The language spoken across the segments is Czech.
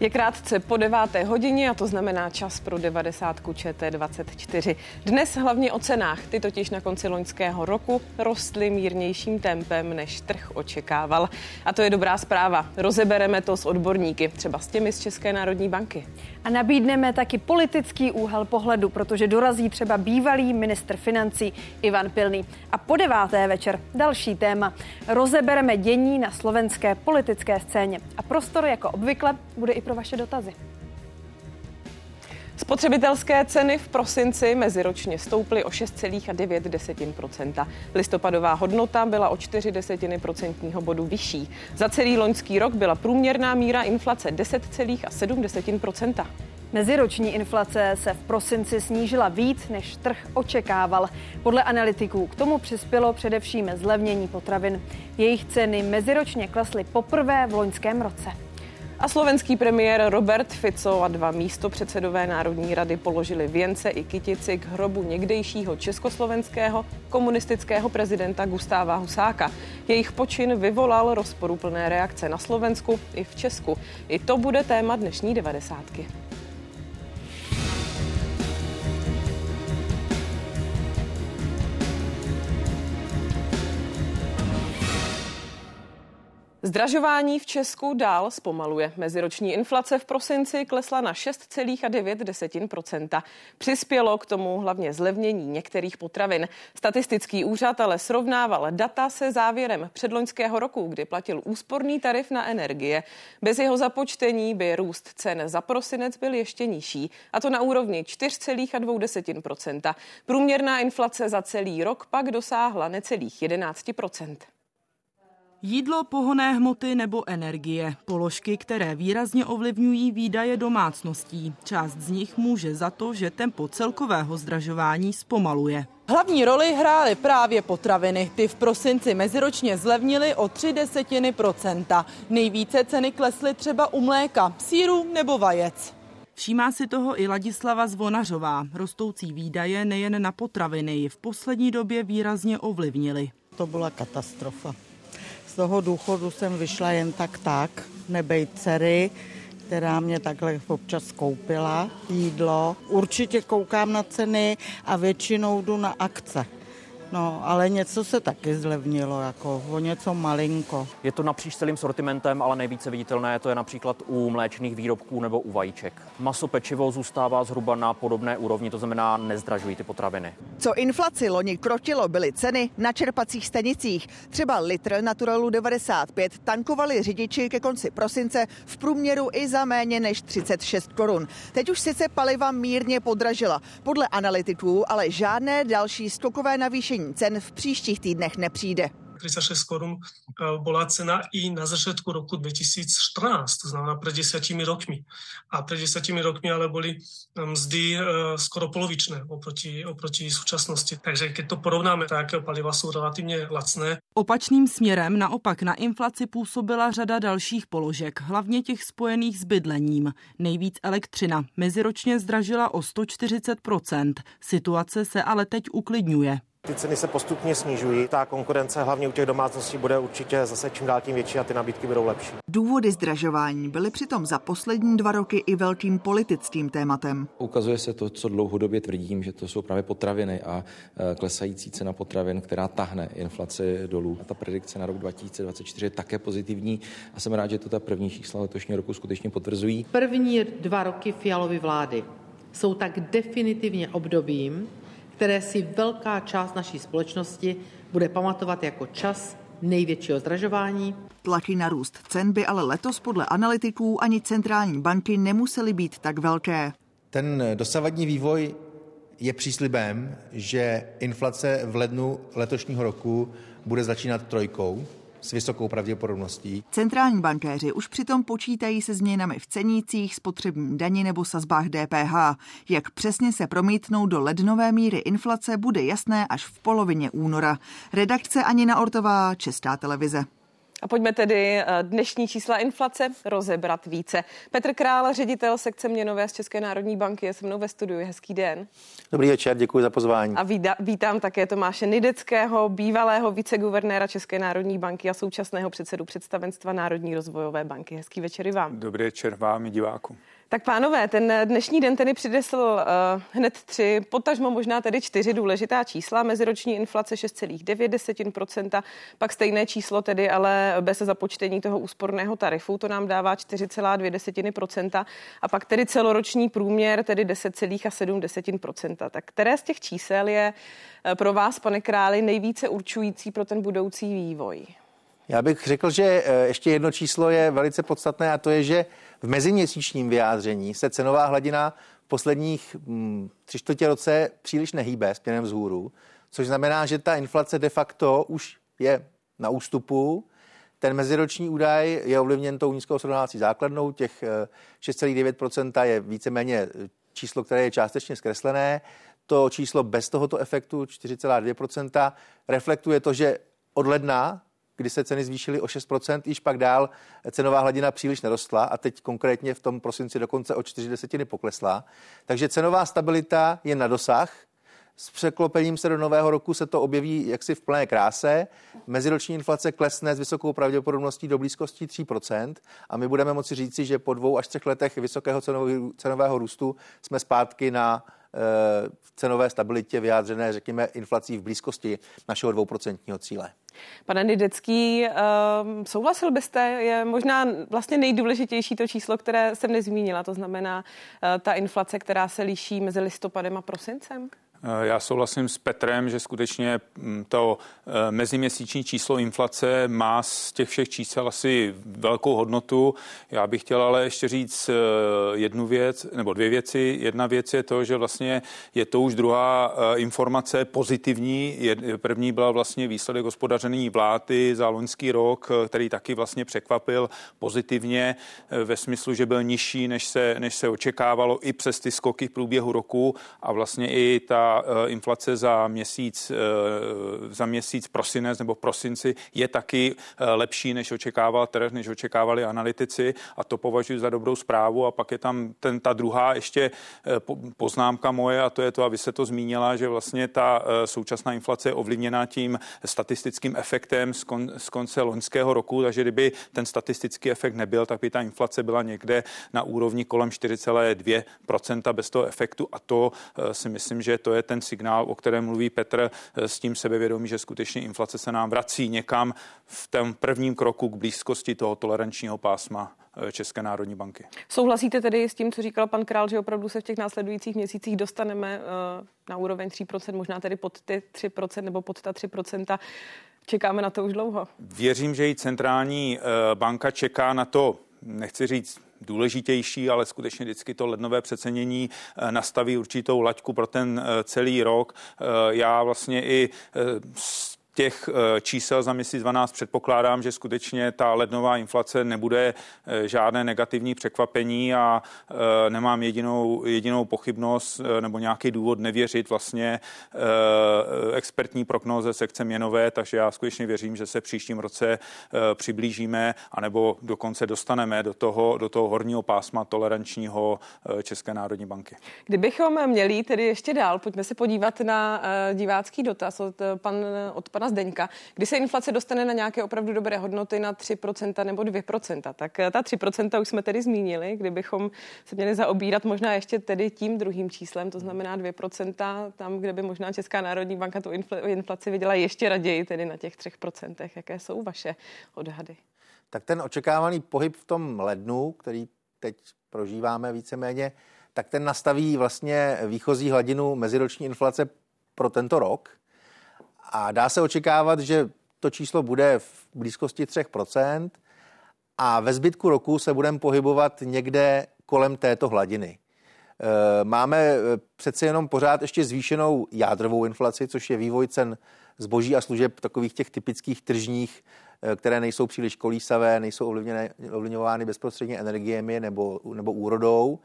Je krátce po deváté hodině a to znamená čas pro 90 ČT24. Dnes hlavně o cenách. Ty totiž na konci loňského roku rostly mírnějším tempem, než trh očekával. A to je dobrá zpráva. Rozebereme to s odborníky, třeba s těmi z České národní banky. A nabídneme taky politický úhel pohledu, protože dorazí třeba bývalý ministr financí Ivan Pilný. A po deváté večer další téma. Rozebereme dění na slovenské politické scéně. A prostor jako obvykle bude i pro vaše dotazy. Spotřebitelské ceny v prosinci meziročně stouply o 6,9% Listopadová hodnota byla o 4 desetiny procentního bodu vyšší. Za celý loňský rok byla průměrná míra inflace 10,7% Meziroční inflace se v prosinci snížila víc, než trh očekával. Podle analytiků k tomu přispělo především zlevnění potravin. Jejich ceny meziročně klesly poprvé v loňském roce. A slovenský premiér Robert Fico a dva místo předsedové Národní rady položili věnce i kytici k hrobu někdejšího československého komunistického prezidenta Gustáva Husáka. Jejich počin vyvolal rozporuplné reakce na Slovensku i v Česku. I to bude téma dnešní devadesátky. Zdražování v Česku dál zpomaluje. Meziroční inflace v prosinci klesla na 6,9% Přispělo k tomu hlavně zlevnění některých potravin. Statistický úřad ale srovnával data se závěrem předloňského roku, kdy platil úsporný tarif na energie. Bez jeho započtení by růst cen za prosinec byl ještě nižší, a to na úrovni 4,2% Průměrná inflace za celý rok pak dosáhla necelých 11 Jídlo, pohonné hmoty nebo energie. Položky, které výrazně ovlivňují výdaje domácností. Část z nich může za to, že tempo celkového zdražování zpomaluje. Hlavní roli hrály právě potraviny. Ty v prosinci meziročně zlevnily o 3 desetiny procenta. Nejvíce ceny klesly třeba u mléka, síru nebo vajec. Všímá si toho i Ladislava Zvonařová. Rostoucí výdaje nejen na potraviny ji v poslední době výrazně ovlivnily. To byla katastrofa toho důchodu jsem vyšla jen tak tak, nebej dcery, která mě takhle občas koupila jídlo. Určitě koukám na ceny a většinou jdu na akce. No, ale něco se taky zlevnilo, jako o něco malinko. Je to napříč celým sortimentem, ale nejvíce viditelné to je například u mléčných výrobků nebo u vajíček. Maso pečivo zůstává zhruba na podobné úrovni, to znamená nezdražují ty potraviny. Co inflaci loni krotilo, byly ceny na čerpacích stanicích. Třeba litr Naturalu 95 tankovali řidiči ke konci prosince v průměru i za méně než 36 korun. Teď už sice paliva mírně podražila. Podle analytiků ale žádné další skokové navýšení zvýšení cen v příštích týdnech nepřijde. 36 korun eh, bola cena i na začiatku roku 2014, to znamená pred desiatimi rokmi. A pred desiatimi rokmi ale boli eh, mzdy eh, skoro polovičné oproti, oproti súčasnosti. Takže keď to porovnáme, tak paliva jsou relativně lacné. Opačným směrem naopak na inflaci působila řada dalších položek, hlavně těch spojených s bydlením. Nejvíc elektřina meziročně zdražila o 140% Situace se ale teď uklidňuje. Ty ceny se postupně snižují. Ta konkurence hlavně u těch domácností bude určitě zase čím dál tím větší a ty nabídky budou lepší. Důvody zdražování byly přitom za poslední dva roky i velkým politickým tématem. Ukazuje se to, co dlouhodobě tvrdím, že to jsou právě potraviny a e, klesající cena potravin, která tahne inflaci dolů. A ta predikce na rok 2024 je také pozitivní a jsem rád, že to ta první čísla letošního roku skutečně potvrzují. První dva roky Fialovy vlády jsou tak definitivně obdobím, které si velká část naší společnosti bude pamatovat jako čas největšího zdražování. Tlaky na růst cen by ale letos podle analytiků ani centrální banky nemusely být tak velké. Ten dosavadní vývoj je příslibem, že inflace v lednu letošního roku bude začínat trojkou s vysokou pravděpodobností. Centrální bankéři už přitom počítají se změnami v cenících, spotřební daní nebo sazbách DPH. Jak přesně se promítnou do lednové míry inflace, bude jasné až v polovině února. Redakce Anina Ortová, Česká televize. A pojďme tedy eh, dnešní čísla inflace rozebrat více. Petr Král, ředitel sekce měnové z České národní banky, je se mnou ve studiu. Hezký den. Dobrý večer, děkuji za pozvání. A vítám také Tomáše Nideckého, bývalého viceguvernéra České národní banky a současného předsedu představenstva Národní rozvojové banky. Hezký večer i vám. Dobrý večer vám i divákům. Tak pánové, ten dnešní den tedy přidesl uh, hned tři, potažmo možná tedy čtyři důležitá čísla. Meziroční inflace 6,9%, pak stejné číslo tedy, ale bez započtení toho úsporného tarifu, to nám dává 4,2%. A pak tedy celoroční průměr, tedy 10,7%. Tak které z těch čísel je eh, pro vás, pane králi, nejvíce určující pro ten budoucí vývoj? Já bych řekl, že eh, ještě jedno číslo je velice podstatné a to je, že v meziměsíčním vyjádření se cenová hladina v posledních hm, tři čtvrtě roce příliš nehýbe směrem vzhůru, což znamená, že ta inflace de facto už je na ústupu. Ten meziroční údaj je ovlivněn tou nízkou srovnávací základnou, těch 6,9% eh, je víceméně eh, číslo, které je částečně zkreslené. To číslo bez tohoto efektu 4,2% reflektuje to, že od ledna kdy se ceny zvýšily o 6%, již pak dál cenová hladina příliš nerostla a teď konkrétně v tom prosinci dokonce o 4 desetiny poklesla. Takže cenová stabilita je na dosah. S překlopením se do nového roku se to objeví jaksi v plné kráse. Meziroční inflace klesne s vysokou pravděpodobností do blízkosti 3% a my budeme moci říci, že po dvou až třech letech vysokého cenového růstu jsme zpátky na v cenové stabilitě vyjádřené, řekněme, inflací v blízkosti našeho dvouprocentního cíle. Pane Nidecký, um, souhlasil byste, je možná vlastně nejdůležitější to číslo, které jsem nezmínila, to znamená uh, ta inflace, která se liší mezi listopadem a prosincem? Eh, já souhlasím s Petrem, že skutečně mm, to eh, meziměsíční číslo inflace má z těch všech čísel asi velkou hodnotu. Já bych chtěl ale ještě říct eh, jednu věc, nebo dvě věci. Jedna věc je to, že vlastně je to už druhá informace pozitivní. První byla vlastně výsledek hospodaření vlády za loňský rok, který taky vlastně překvapil pozitivně ve smyslu, že byl nižší, než se, než se očekávalo i přes ty skoky v průběhu roku a vlastně i ta Eh, inflace za měsíc, eh, za měsíc prosinec nebo prosinci je taky eh, lepší, než očekával trh, než očekávali analytici a to považuji za dobrou zprávu. A pak je tam ten, ta druhá ještě poznámka moje a to je to, aby se to zmínila, že vlastně ta současná inflace je ovlivněná tím statistickým efektem z, kon, z konce loňského roku, takže kdyby ten statistický efekt nebyl, tak by ta inflace byla někde na úrovni kolem 4,2% bez toho efektu. A to si myslím, že to je ten signál, o kterém mluví Petr, eh, s tím sebevědomí, že skutečně inflace se nám vrací někam v tom prvním kroku k blízkosti toho tolerančního pásma eh, České národní banky. Souhlasíte tedy s tím, co říkal pan Král, že opravdu se v těch následujících měsících dostaneme eh, na úroveň 3%, možná tedy pod ty 3% nebo pod ta 3%? Čekáme na to už dlouho. Věřím, že i centrální banka čeká na to, nechci říct důležitější, ale skutečně vždycky to lednové přecenění eh, nastaví určitou laťku pro ten eh, celý rok. Eh, já vlastně i těch eh, čísel za měsíc 12 předpokládám, že skutečně ta lednová inflace nebude eh, žádné negativní překvapení a eh, nemám jedinou, jedinou pochybnost nebo nějaký důvod nevěřit vlastně expertní prognoze sekce měnové, takže já skutečně věřím, že se příštím roce přiblížíme anebo dokonce dostaneme do toho, do toho horního pásma tolerančního České národní banky. Kdybychom měli tedy ještě dál, pojďme se podívat na divácký dotaz od, pan, od pana pana Zdeňka, kdy se inflace dostane na nějaké opravdu dobré hodnoty na 3% nebo 2%. Tak eh, ta 3% už jsme tedy zmínili, kdybychom se měli zaobírat možná ještě tedy tím druhým číslem, to znamená 2%, tam, kde by možná Česká národní banka tu inflaci viděla ještě raději, tedy na těch 3%. Jaké jsou vaše odhady? Tak ten očekávaný pohyb v tom lednu, který teď prožíváme víceméně, tak ten nastaví vlastně výchozí hladinu meziroční inflace pro tento rok. A dá se očekávat, že to číslo bude v blízkosti 3% a ve zbytku roku se budeme pohybovat někde kolem této hladiny. E, máme e, přece jenom pořád ještě zvýšenou jádrovou inflaci, což je vývoj cen zboží a služeb takových těch typických tržních, e, které nejsou příliš kolísavé, nejsou ovlivňovány bezprostředně energiemi nebo, nebo úrodou.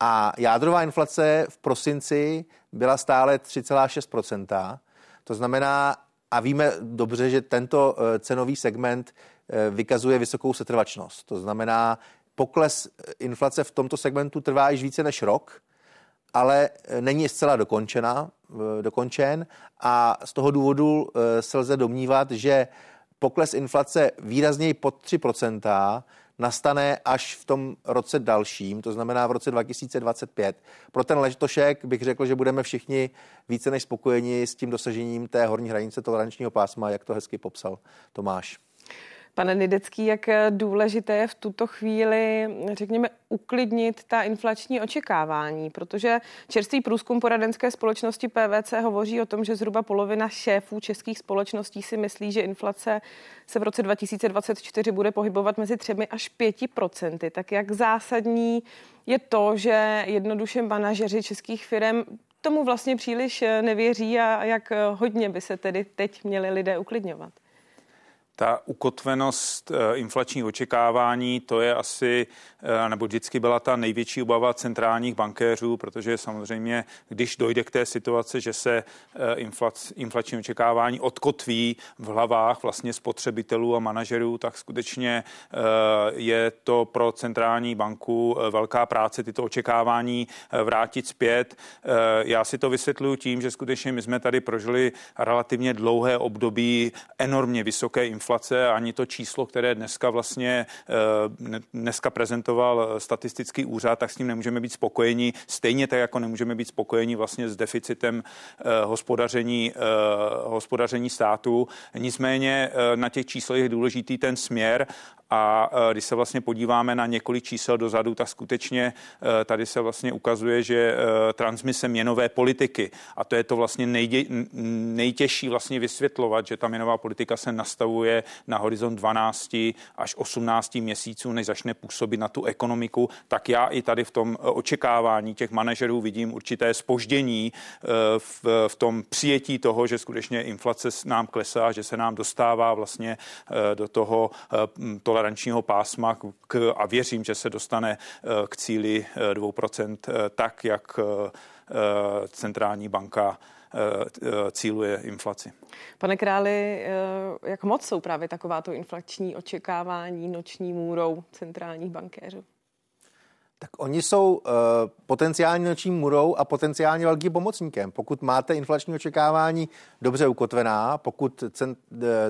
A jádrová inflace v prosinci byla stále 3,6 to znamená, a víme dobře, že tento eh, cenový segment vykazuje vysokou setrvačnost. To znamená, pokles inflace v tomto segmentu trvá již více než rok, ale není zcela dokončena, dokončen a z toho důvodu se lze domnívat, že pokles inflace výrazněji pod 3% nastane až v tom roce dalším, to znamená v roce 2025. Pro ten letošek bych řekl, že budeme všichni více než spokojeni s tím dosažením té horní hranice tolerančního pásma, jak to hezky popsal Tomáš. Pane Nidecký, jak důležité je v tuto chvíli, řekněme, uklidnit ta inflační očekávání, protože čerstvý průzkum poradenské společnosti PVC hovoří o tom, že zhruba polovina šéfů českých společností si myslí, že inflace se v roce 2024 bude pohybovat mezi 3 až 5 procenty. Tak jak zásadní je to, že jednoduše manažeři českých firm tomu vlastně příliš nevěří a jak hodně by se tedy teď měli lidé uklidňovat? Ta ukotvenost eh, inflačních očekávání, to je asi, eh, nebo vždycky byla ta největší obava centrálních bankéřů, protože samozřejmě, když dojde k té situaci, že se eh, inflac, inflační očekávání odkotví v hlavách vlastně spotřebitelů a manažerů, tak skutečně je to pro centrální banku velká práce tyto očekávání vrátit zpět. Já si to vysvětluji tím, že skutečně my jsme tady prožili relativně dlouhé období enormně vysoké inflace inflace, ani to číslo, které dneska vlastně eh, dneska prezentoval statistický úřad, tak s ním nemůžeme být spokojeni. Stejně tak, jako nemůžeme být spokojeni vlastně s deficitem eh, hospodaření, eh, hospodaření státu. Nicméně na těch číslech je důležitý ten směr a když se vlastně podíváme na několik čísel dozadu, tak skutečně tady se vlastně ukazuje, že transmise měnové politiky, a to je to vlastně nejdě, nejtěžší vlastně vysvětlovat, že ta měnová politika se nastavuje na horizont 12 až 18 měsíců, než začne působit na tu ekonomiku, tak já i tady v tom očekávání těch manažerů vidím určité spoždění v, v tom přijetí toho, že skutečně inflace nám klesá, že se nám dostává vlastně do toho tohle tolerančního pásma k, a věřím, že se dostane eh, k cíli 2%, eh, eh, tak, jak centrální banka cíluje inflaci. Pane Králi, jak moc jsou právě takováto inflační očekávání noční můrou centrálních bankéřů? Tak oni jsou uh, potenciální noční murou a potenciálně velkým pomocníkem. Pokud máte inflační očekávání dobře ukotvená, pokud cent,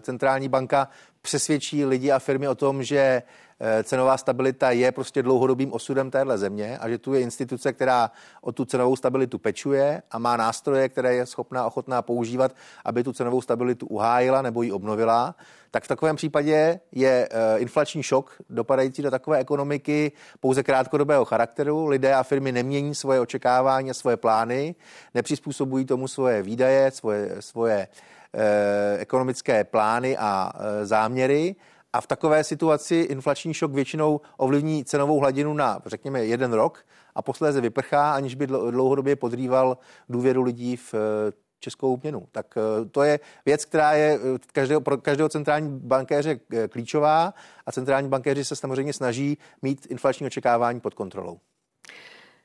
centrální banka přesvědčí lidi a firmy o tom, že Eh, cenová stabilita je prostě dlouhodobým osudem téhle země a že tu je instituce, která o tu cenovou stabilitu pečuje a má nástroje, které je schopná, ochotná používat, aby tu cenovou stabilitu uhájila nebo ji obnovila, tak v takovém případě je eh, inflační šok dopadající do takové ekonomiky pouze krátkodobého charakteru. Lidé a firmy nemění svoje očekávání a svoje plány, nepřizpůsobují tomu svoje výdaje, svoje, svoje ekonomické plány a záměry a v takové situaci inflační šok většinou ovlivní cenovou hladinu na, řekněme, jeden rok a posléze vyprchá, aniž by dlouhodobě podrýval důvěru lidí v eh, českou měnu. Tak eh, to je věc, která je eh, každého, pro každého centrální bankéře klíčová a centrální bankéři se samozřejmě snaží mít inflační očekávání pod kontrolou.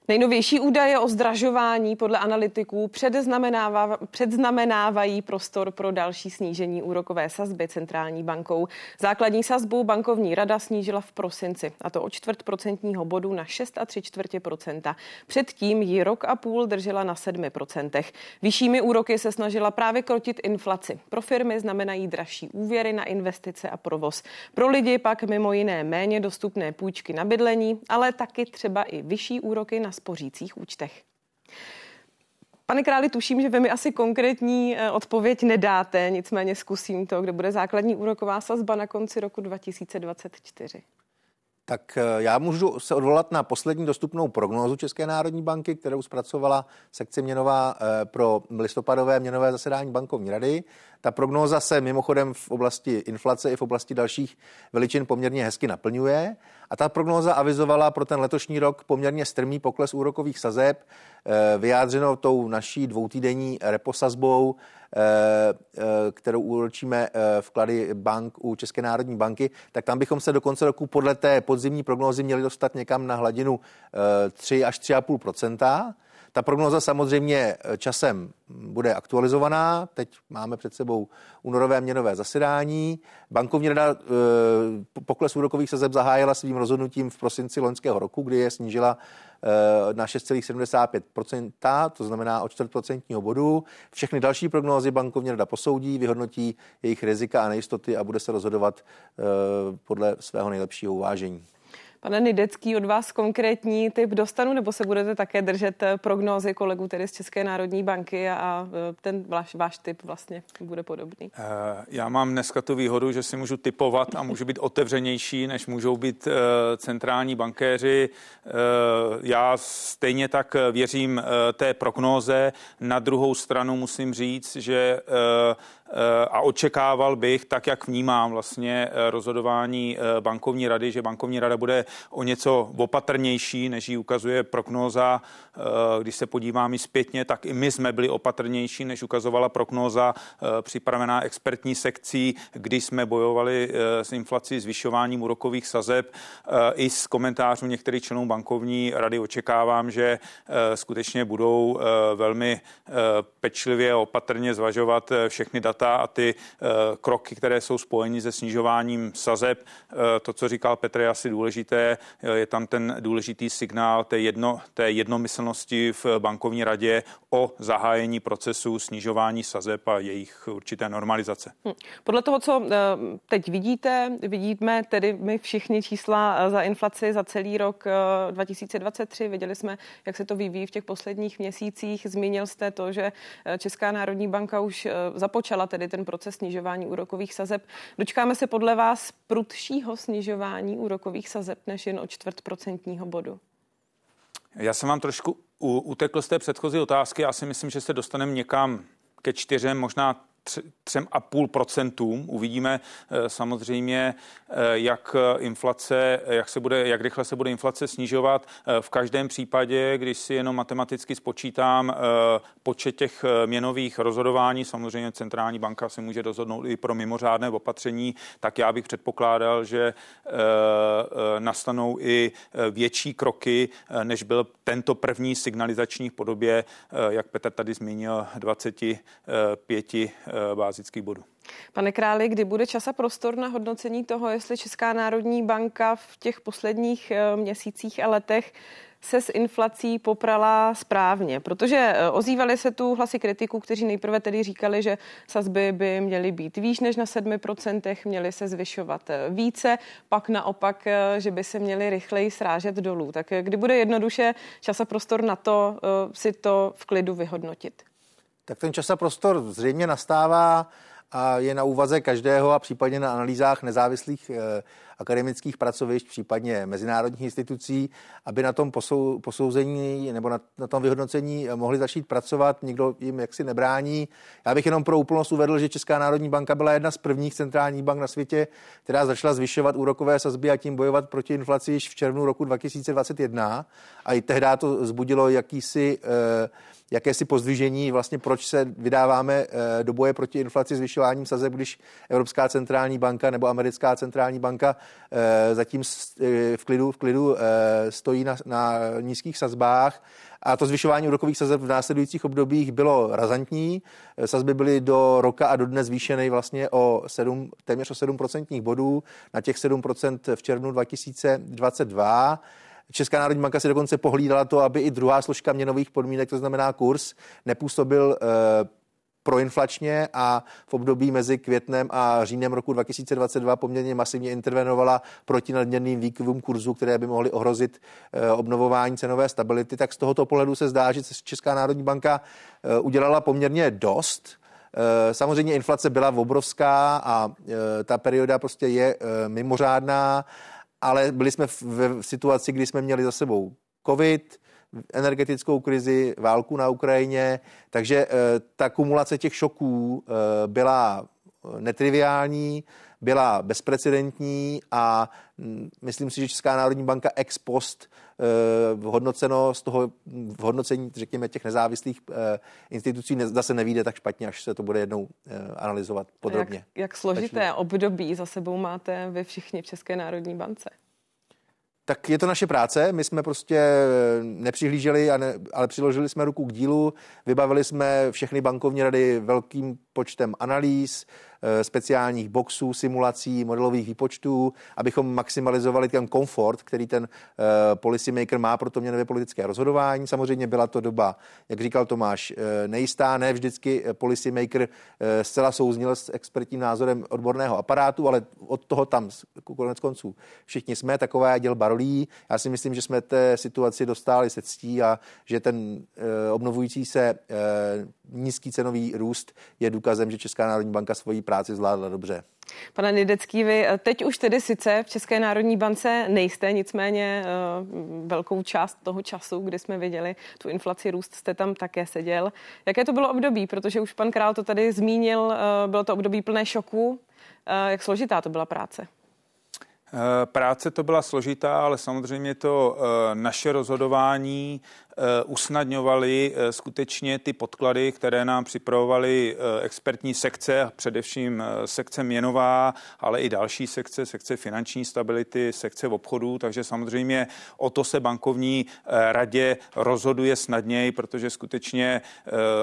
Nejnovější údaje o zdražování podle analytiků předznamenávají prostor pro další snížení úrokové sazby centrální bankou. Základní sazbu bankovní rada snížila v prosinci, a to o čtvrt procentního bodu na 6 a 3 čtvrtě procenta. Předtím ji rok a půl držela na 7 procentech. Vyššími úroky se snažila právě krotit inflaci. Pro firmy znamenají dražší úvěry na investice a provoz. Pro lidi pak mimo jiné méně dostupné půjčky na bydlení, ale taky třeba i vyšší úroky na spořících účtech. Pane králi, tuším, že vy mi asi konkrétní eh, odpověď nedáte, nicméně zkusím to, kde bude základní úroková sazba na konci roku 2024. Tak eh, já můžu se odvolat na poslední dostupnou prognózu České národní banky, kterou zpracovala sekce měnová eh, pro listopadové měnové zasedání bankovní rady. Ta prognóza se mimochodem v oblasti inflace i v oblasti dalších veličin poměrně hezky naplňuje. A ta prognóza avizovala pro ten letošní rok poměrně strmý pokles úrokových sazeb, eh, vyjádřeno tou naší dvoutýdenní reposazbou, eh, eh, kterou úročíme vklady bank u České národní banky, tak tam bychom se do konce roku podle té podzimní prognózy měli dostat někam na hladinu 3 až 3,5 Ta prognoza samozřejmě časem bude aktualizovaná. Teď máme před sebou únorové měnové zasedání. Bankovní rada e, pokles úrokových sazeb zahájila svým rozhodnutím v prosinci loňského roku, kdy je snížila e, na 6,75%, to znamená o 4% bodu. Všechny další prognózy bankovní rada posoudí, vyhodnotí jejich rizika a nejistoty a bude se rozhodovat podle svého nejlepšího uvážení. Pane Nidecký, od vás konkrétní typ dostanu, nebo se budete také držet eh, prognózy kolegů tedy z České národní banky a eh, ten váš, váš typ vlastně bude podobný? Eh, já mám dneska tu výhodu, že si můžu typovat a můžu být otevřenější, než můžou být centrální bankéři. Já stejně tak věřím té prognóze. Na druhou stranu musím říct, že a očekával bych, tak jak vnímám vlastně eh, rozhodování eh, bankovní rady, že bankovní rada bude o něco opatrnější, než ji ukazuje prognóza. Když se podívám i zpětně, tak i my jsme byli opatrnější, než ukazovala prognóza připravená expertní sekcí, kdy jsme bojovali s inflací zvyšováním úrokových sazeb. I z komentářů některých členů bankovní rady očekávám, že skutečně budou velmi pečlivě opatrně zvažovat všechny data data a ty eh, kroky, které jsou spojeny se snižováním sazeb. Eh, to, co říkal Petr, je asi důležité. Eh, je tam ten důležitý signál té, jedno, té jednomyslnosti v bankovní radě o zahájení procesu snižování sazeb a jejich určité normalizace. Hm. Podle toho, co teď vidíte, vidíme tedy my všichni čísla za inflaci za celý rok 2023. Viděli jsme, jak se to vyvíjí v těch posledních měsících. Zmínil jste to, že Česká národní banka už započala začala tedy ten proces snižování úrokových sazeb. Dočkáme se podle vás prudšího snižování úrokových sazeb než jen o čtvrt procentního bodu? Já jsem vám trošku utekl z té předchozí otázky. Já si myslím, že se dostaneme někam ke čtyřem, možná třem a půl procentům. Uvidíme eh, samozřejmě, eh, jak inflace, jak se bude, jak rychle se bude inflace snižovat. Eh, v každém případě, když si jenom matematicky spočítám počet těch měnových rozhodování, samozřejmě centrální banka se může rozhodnout i pro mimořádné opatření, tak já bych předpokládal, že nastanou i větší kroky, než byl tento první signalizační v podobě, jak Petr tady zmínil, 25 Eh, bázických bodů. Pane Králi, kdy bude čas a prostor na hodnocení toho, jestli Česká národní banka v těch posledních eh, měsících a letech se s inflací poprala správně, protože eh, ozývaly se tu hlasy kritiků, kteří nejprve tedy říkali, že sazby by měly být výš než na 7%, měly se zvyšovat více, pak naopak, že by se měly rychleji srážet dolů. Tak kdy bude jednoduše čas a prostor na to si to v klidu vyhodnotit? Tak ten čas a prostor zřejmě nastává a je na úvaze každého a případně na analýzách nezávislých eh, akademických pracovišť, případně mezinárodních institucí, aby na tom posou, posouzení nebo na, na tom vyhodnocení mohli začít pracovat. Nikdo jim jaksi nebrání. Já bych jenom pro úplnost uvedl, že Česká národní banka byla jedna z prvních centrálních bank na světě, která začala zvyšovat úrokové sazby a tím bojovat proti inflaci již v červnu roku 2021. A i tehdy to zbudilo jakýsi eh, jakési pozdvižení, vlastně proč se vydáváme eh, do boje proti inflaci zvyšováním sazeb, když Evropská centrální banka nebo Americká centrální banka eh, zatím eh, v klidu, v klidu stojí na, na nízkých sazbách. A to zvyšování úrokových sazeb v následujících obdobích bylo razantní. Sazby byly do roka a do dnes zvýšeny vlastně o 7, téměř o 7 procentních bodů, na těch 7% v červnu 2022. Česká národní banka si dokonce pohlídala to, aby i druhá složka měnových podmínek, to znamená kurz, nepůsobil eh, proinflačně a v období mezi květnem a říjnem roku 2022 poměrně masivně intervenovala proti nadměrným výkyvům kurzu, které by mohly ohrozit eh, obnovování cenové stability, tak z tohoto pohledu se zdá, že Česká národní banka eh, udělala poměrně dost. Samozřejmě inflace byla obrovská a ta perioda prostě je mimořádná ale byli jsme v situaci, kdy jsme měli za sebou covid, energetickou krizi, válku na Ukrajině, takže e, ta kumulace těch šoků e, byla netriviální, byla bezprecedentní a mm, myslím si, že Česká národní banka ex post v hodnoceno z toho v hodnocení, řekněme, těch nezávislých institucí zase nevíde tak špatně, až se to bude jednou analyzovat podrobně. Jak, jak složité období za sebou máte vy všichni v České národní bance? Tak je to naše práce. My jsme prostě nepřihlíželi, a ne, ale přiložili jsme ruku k dílu, vybavili jsme všechny bankovní rady velkým počtem analýz, Eh, speciálních boxů, simulací, modelových výpočtů, abychom maximalizovali ten komfort, který ten eh, policy maker má pro to měnové politické rozhodování. Samozřejmě byla to doba, jak říkal Tomáš, eh, nejistá, ne vždycky policy maker zcela souznil s expertním názorem odborného aparátu, ale od toho tam konec konců všichni jsme, taková je dělba rolí. Já si myslím, že jsme té situaci dostali se ctí a že ten obnovující se nízký cenový růst je důkazem, že Česká národní banka svoji práci zvládla dobře. Pane Nidecký, vy teď už tedy sice v České národní bance nejste, nicméně eh, velkou část toho času, kdy jsme viděli tu inflaci růst, jste tam také seděl. Jaké to bylo období? Protože už pan Král to tady zmínil, eh, bylo to období plné šoku. Eh, jak složitá to byla práce? Práce to byla složitá, ale samozřejmě to naše rozhodování Eh, usnadňovaly eh, skutečně ty podklady, které nám připravovaly eh, expertní sekce, především sekce měnová, ale i další sekce, sekce finanční stability, sekce v obchodu, takže samozřejmě o to se bankovní radě rozhoduje snadněji, protože skutečně,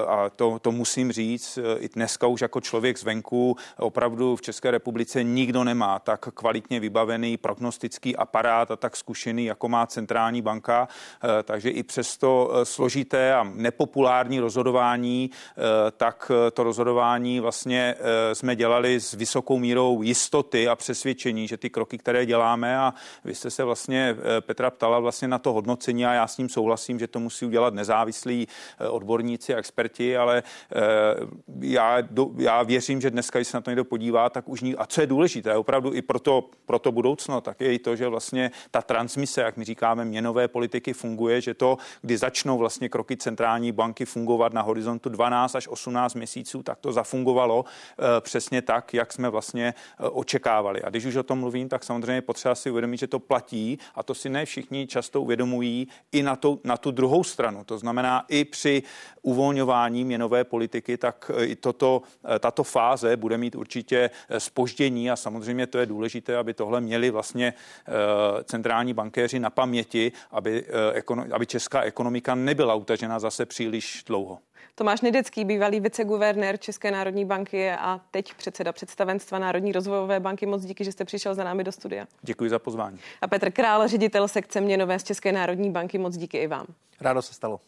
a to, to musím říct, i dneska už jako člověk zvenku, opravdu v České republice nikdo nemá tak kvalitně vybavený prognostický aparát a tak zkušený, jako má centrální banka, takže i přes to eh, složité a nepopulární rozhodování, eh, tak eh, to rozhodování vlastně jsme dělali s vysokou mírou jistoty a přesvědčení, že ty kroky, které děláme a vy jste se vlastně Petra ptala vlastně na to hodnocení a já s ním souhlasím, že to musí udělat nezávislí odborníci a experti, ale já, já věřím, že dneska, když se na to někdo podívá, tak už ní, a co je důležité, opravdu i pro to, pro to budoucno, tak je i to, že vlastně ta transmise, jak my říkáme, měnové politiky funguje, že to, kdy začnou vlastně kroky centrální banky fungovat na horizontu 12 až 18 měsíců, tak to zafungovalo eh, přesně tak, jak jsme vlastně eh, očekávali. A když už o tom mluvím, tak samozřejmě potřeba si uvědomit, že to platí a to si ne všichni často uvědomují i na, to, na tu druhou stranu. To znamená i při uvolňování měnové politiky, tak eh, i toto, tato fáze bude mít určitě spoždění a samozřejmě to je důležité, aby tohle měli vlastně centrální bankéři na paměti, aby, aby česká ekonomika nebyla utažena zase příliš dlouho. Tomáš Nedecký, bývalý viceguvernér České národní banky a teď předseda představenstva Národní rozvojové banky. Moc díky, že jste přišel za námi do studia. Děkuji za pozvání. A Petr Král, ředitel sekce měnové z České národní banky. Moc díky i vám. Rádo se stalo.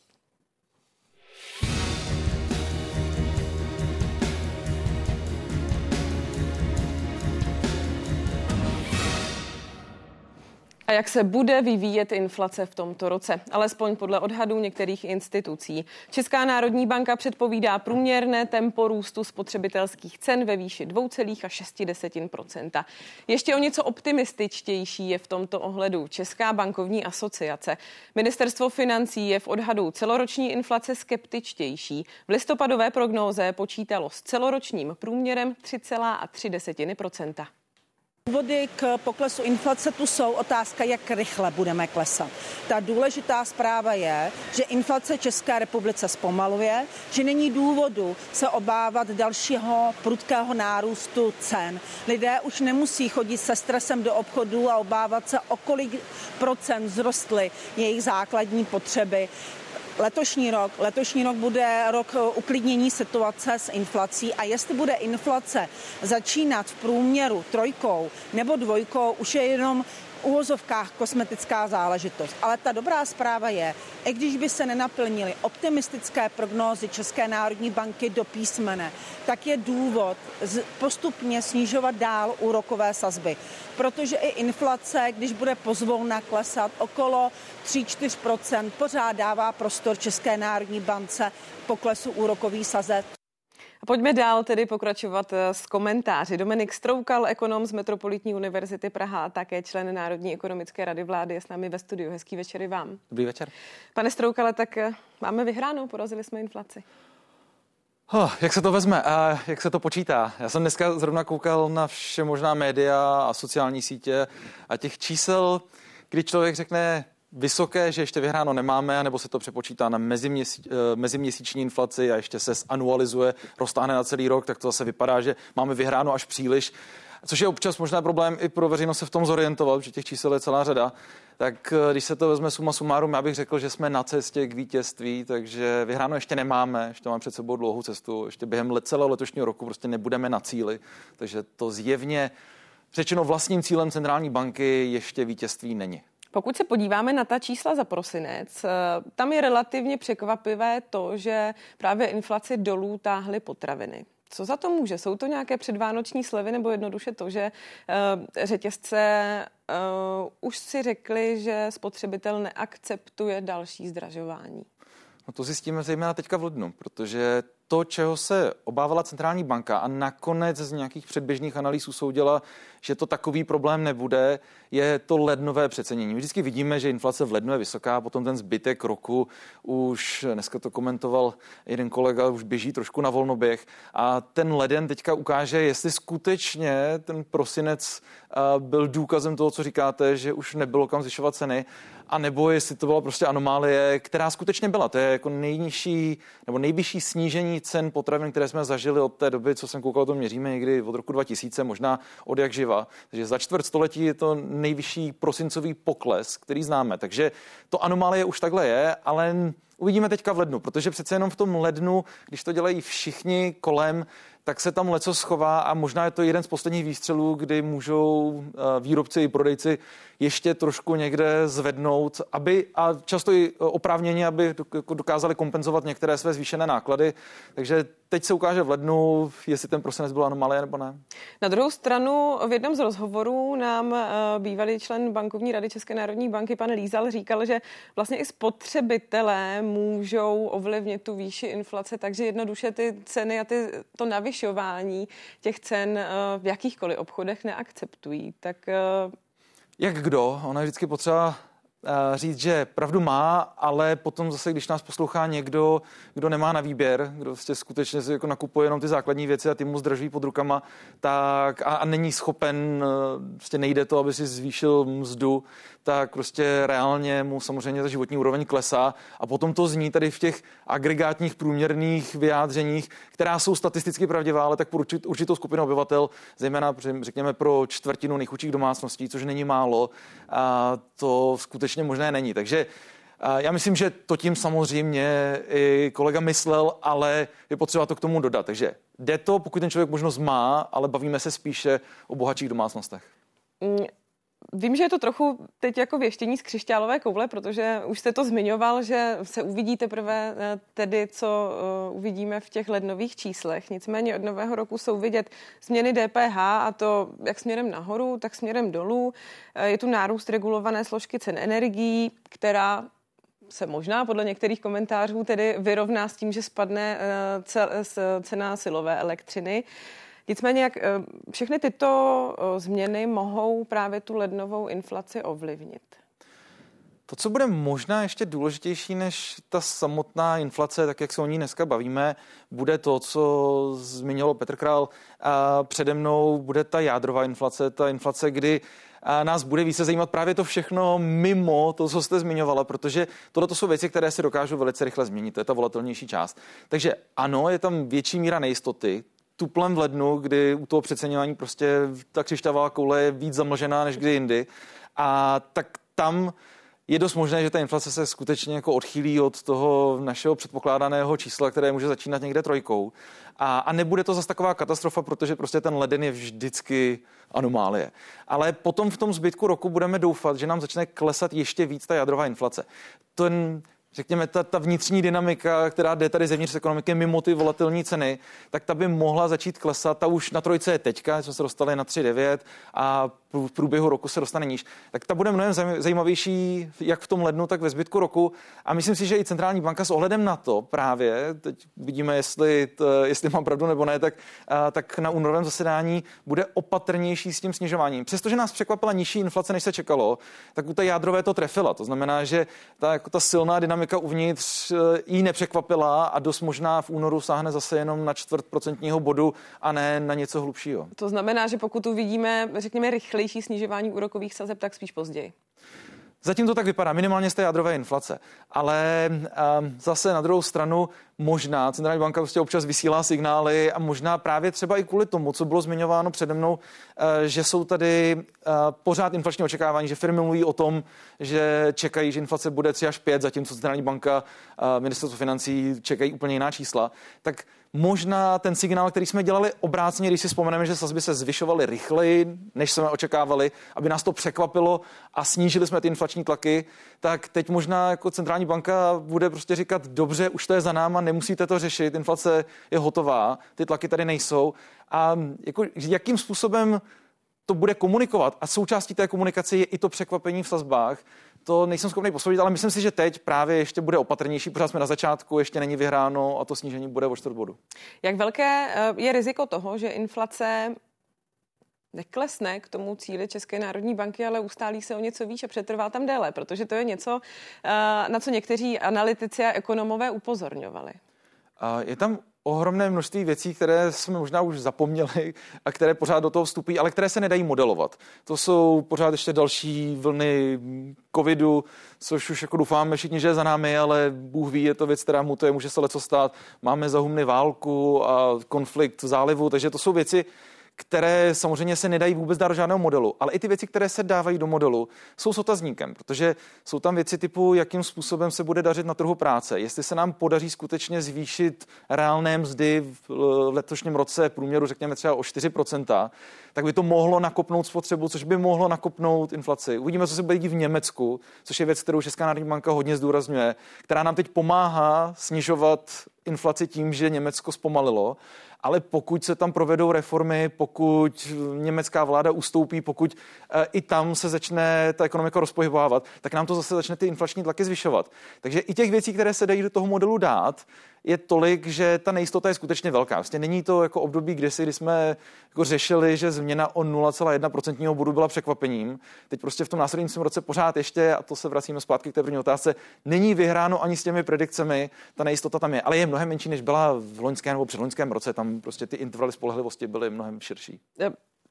A jak se bude vyvíjet inflace v tomto roce? Alespoň podle odhadů některých institucí. Česká národní banka předpovídá průměrné tempo růstu spotřebitelských cen ve výši 2,6% Ještě o něco optimističtější je v tomto ohledu Česká bankovní asociace. Ministerstvo financí je v odhadu celoroční inflace skeptičtější. V listopadové prognóze počítalo s celoročním průměrem 3,3 Důvody k poklesu inflace tu jsou otázka, jak rychle budeme klesat. Ta důležitá zpráva je, že inflace České republice zpomaluje, že není důvodu se obávat dalšího prudkého nárůstu cen. Lidé už nemusí chodit se stresem do obchodu a obávat se, o kolik procent vzrostly jejich základní potřeby letošní rok. Letošní rok bude rok uklidnění situace s inflací a jestli bude inflace začínat v průměru trojkou nebo dvojkou, už je jenom uvozovkách kosmetická záležitost. Ale ta dobrá zpráva je, i když by se nenaplnily optimistické prognózy České národní banky do písmene, tak je důvod postupně snižovat dál úrokové sazby. Protože i inflace, když bude pozvolna klesat okolo 3-4%, pořád dává prostor České národní bance poklesu úrokový sazeb. Pojďme dál tedy pokračovat eh, s komentáři. Dominik Stroukal, ekonom z Metropolitní univerzity Praha a také člen Národní ekonomické rady vlády je s námi ve studiu. Hezký večer i vám. Dobrý večer. Pane Stroukale, tak eh, máme vyhránou, porazili jsme inflaci. Oh, jak se to vezme a jak se to počítá? Já jsem dneska zrovna koukal na vše možná média a sociální sítě a těch čísel, kdy člověk řekne vysoké, že ještě vyhráno nemáme, nebo se to přepočítá na meziměsíč, eh, meziměsíční inflaci a ještě se anualizuje, roztáhne na celý rok, tak to zase vypadá, že máme vyhráno až příliš. což je občas možná problém i pro veřejnost se v tom zorientovat, že těch čísel je celá řada, tak eh, když se to vezme suma sumárum, já bych řekl, že jsme na cestě k vítězství, takže vyhráno ještě nemáme, ještě máme před sebou dlouhou cestu, ještě během let celého letošního roku prostě nebudeme na cíli, takže to zjevně řečeno vlastním cílem centrální banky ještě vítězství není. Pokud se podíváme na ta čísla za prosinec, eh, tam je relativně překvapivé to, že právě inflaci dolů táhly potraviny. Co za to může? Jsou to nějaké předvánoční slevy nebo jednoduše to, že uh, řetězce uh, už si řekli, že spotřebitel neakceptuje další zdražování? No to zjistíme zejména teďka v lednu, protože to, čeho se obávala centrální banka a nakonec z nějakých předběžných analýz usoudila, že to takový problém nebude, je to lednové přecenění. My vždycky vidíme, že inflace v lednu je vysoká, potom ten zbytek roku už, dneska to komentoval jeden kolega, už běží trošku na volnoběh a ten leden teďka ukáže, jestli skutečně ten prosinec byl důkazem toho, co říkáte, že už nebylo kam zvyšovat ceny a nebo jestli to byla prostě anomálie, která skutečně byla. To je jako nejnižší nebo nejvyšší snížení cen potravin, které jsme zažili od té doby, co jsem koukal, to měříme někdy od roku 2000, možná od jak živa. Takže za čtvrt století je to nejvyšší prosincový pokles, který známe. Takže to anomálie už takhle je, ale uvidíme teďka v lednu, protože přece jenom v tom lednu, když to dělají všichni kolem, tak se tam leco schová a možná je to jeden z posledních výstřelů, kdy můžou eh, výrobci i prodejci ještě trošku někde zvednout, aby a často i oprávněně, aby jako dokázali kompenzovat některé své zvýšené náklady. Takže teď se ukáže v lednu, jestli ten prosinec byl anomalie nebo ne. Na druhou stranu v jednom z rozhovorů nám eh, bývalý člen bankovní rady České národní banky pan Lízal říkal, že vlastně i spotřebitelé můžou ovlivnit tu výši inflace, takže jednoduše ty ceny a ty, to navyšování těch cen eh, v jakýchkoliv obchodech neakceptují. Tak eh, jak kdo? Ona je vždycky potřeba říct, že pravdu má, ale potom zase, když nás poslouchá někdo, kdo nemá na výběr, kdo vlastně skutečně si jako nakupuje jenom ty základní věci a ty mu zdrží pod rukama, tak a, a není schopen, prostě nejde to, aby si zvýšil mzdu, tak prostě reálně mu samozřejmě ta životní úroveň klesá a potom to zní tady v těch agregátních průměrných vyjádřeních, která jsou statisticky pravdivá, ale tak pro určitou skupinu obyvatel, zejména řekněme pro čtvrtinu nejchudších domácností, což není málo, a to skutečně možné není. Takže já myslím, že to tím samozřejmě i kolega myslel, ale je potřeba to k tomu dodat. Takže jde to, pokud ten člověk možnost má, ale bavíme se spíše o bohatších domácnostech. Mm, Vím, že je to trochu teď jako věštění z křišťálové koule, protože už jste to zmiňoval, že se uvidí teprve eh, tedy, co eh, uvidíme v těch lednových číslech. Nicméně od nového roku jsou vidět změny DPH a to jak směrem nahoru, tak směrem dolů. Eh, je tu nárůst regulované složky cen energií, která se možná podle některých komentářů tedy vyrovná s tím, že spadne cena silové elektřiny. Nicméně, jak eh, všechny tyto eh, změny mohou právě tu lednovou inflaci ovlivnit? To, co bude možná ještě důležitější než ta samotná inflace, tak jak se o ní dneska bavíme, bude to, co zmiňoval Petr Král a přede mnou, bude ta jádrová inflace, ta inflace, kdy a nás bude více zajímat právě to všechno mimo to, co jste zmiňovala, protože tohle to jsou věci, které se dokážou velice rychle změnit. To je ta volatilnější část. Takže ano, je tam větší míra nejistoty, tuplem v lednu, kdy u toho přeceňování prostě ta křišťálová koule je víc zamlžená než kdy jindy. A tak tam je dost možné, že ta inflace se skutečně jako odchýlí od toho našeho předpokládaného čísla, které může začínat někde trojkou. A, a nebude to zase taková katastrofa, protože prostě ten leden je vždycky anomálie. Ale potom v tom zbytku roku budeme doufat, že nám začne klesat ještě víc ta jádrová inflace. Ten řekněme, ta, ta vnitřní dynamika, která jde tady zevnitř ekonomiky mimo ty volatilní ceny, tak ta by mohla začít klesat. Ta už na trojce je teďka, jsme se dostali na 3,9 a v průběhu roku se dostane níž. Tak ta bude mnohem zajímavější jak v tom lednu, tak ve zbytku roku. A myslím si, že i centrální banka s ohledem na to právě, teď vidíme, jestli, to, jestli mám pravdu nebo ne, tak, a, tak na únorovém zasedání bude opatrnější s tím snižováním. Přestože nás překvapila nižší inflace, než se čekalo, tak u té jádrové to trefila. To znamená, že ta, jako ta silná dynamika ekonomika uvnitř eh, jí nepřekvapila a dost možná v únoru sáhne zase jenom na čtvrt procentního bodu a ne na něco hlubšího. To znamená, že pokud uvidíme, řekněme, rychlejší snižování úrokových sazeb, tak spíš později. Zatím to tak vypadá, minimálně z té jádrové inflace. Ale um, zase na druhou stranu možná centrální banka prostě občas vysílá signály a možná právě třeba i kvůli tomu, co bylo zmiňováno přede mnou, uh, že jsou tady uh, pořád inflační očekávání, že firmy mluví o tom, že čekají, že inflace bude 3 až 5, zatímco centrální banka, uh, ministerstvo financí čekají úplně jiná čísla. Tak možná ten signál, který jsme dělali obráceně, když si vzpomeneme, že sazby se zvyšovaly rychleji, než jsme očekávali, aby nás to překvapilo a snížili jsme ty inflační tlaky, tak teď možná jako centrální banka bude prostě říkat, dobře, už to je za náma, nemusíte to řešit, inflace je hotová, ty tlaky tady nejsou. A jako, jakým způsobem to bude komunikovat a součástí té komunikace je i to překvapení v sazbách, to nejsem schopný posoudit, ale myslím si, že teď právě ještě bude opatrnější, pořád jsme na začátku, ještě není vyhráno a to snížení bude o čtvrt bodu. Jak velké eh, je riziko toho, že inflace neklesne k tomu cíli České národní banky, ale ustálí se o něco výš a přetrvá tam déle, protože to je něco, eh, na co někteří analytici a ekonomové upozorňovali. Je tam ohromné množství věcí, které jsme možná už zapomněli a které pořád do toho vstupují, ale které se nedají modelovat. To jsou pořád ještě další vlny covidu, což už jako doufáme všichni, že je za námi, ale Bůh ví, je to věc, která mutuje, může se leco stát. Máme za humny válku a konflikt v zálivu, takže to jsou věci, které samozřejmě se nedají vůbec dát do žádného modelu, ale i ty věci, které se dávají do modelu, jsou s otazníkem, protože jsou tam věci typu, jakým způsobem se bude dařit na trhu práce, jestli se nám podaří skutečně zvýšit reálné mzdy v letošním roce průměru, řekněme třeba o 4%, tak by to mohlo nakopnout spotřebu, což by mohlo nakopnout inflaci. Uvidíme, co se bude dít v Německu, což je věc, kterou Česká národní banka hodně zdůrazňuje, která nám teď pomáhá snižovat inflaci tím, že Německo zpomalilo ale pokud se tam provedou reformy, pokud německá vláda ustoupí, pokud eh, i tam se začne ta ekonomika rozpohybovávat, tak nám to zase začne ty inflační tlaky zvyšovat. Takže i těch věcí, které se dají do toho modelu dát, je tolik, že ta nejistota je skutečně velká. Vlastně není to jako období, kde si, kdy jsme jako řešili, že změna o 0,1% bodu byla překvapením. Teď prostě v tom následujícím roce pořád ještě, a to se vracíme zpátky k té první otázce, není vyhráno ani s těmi predikcemi, ta nejistota tam je, ale je mnohem menší, než byla v loňském nebo předloňském roce. Tam prostě ty intervaly spolehlivosti byly mnohem širší.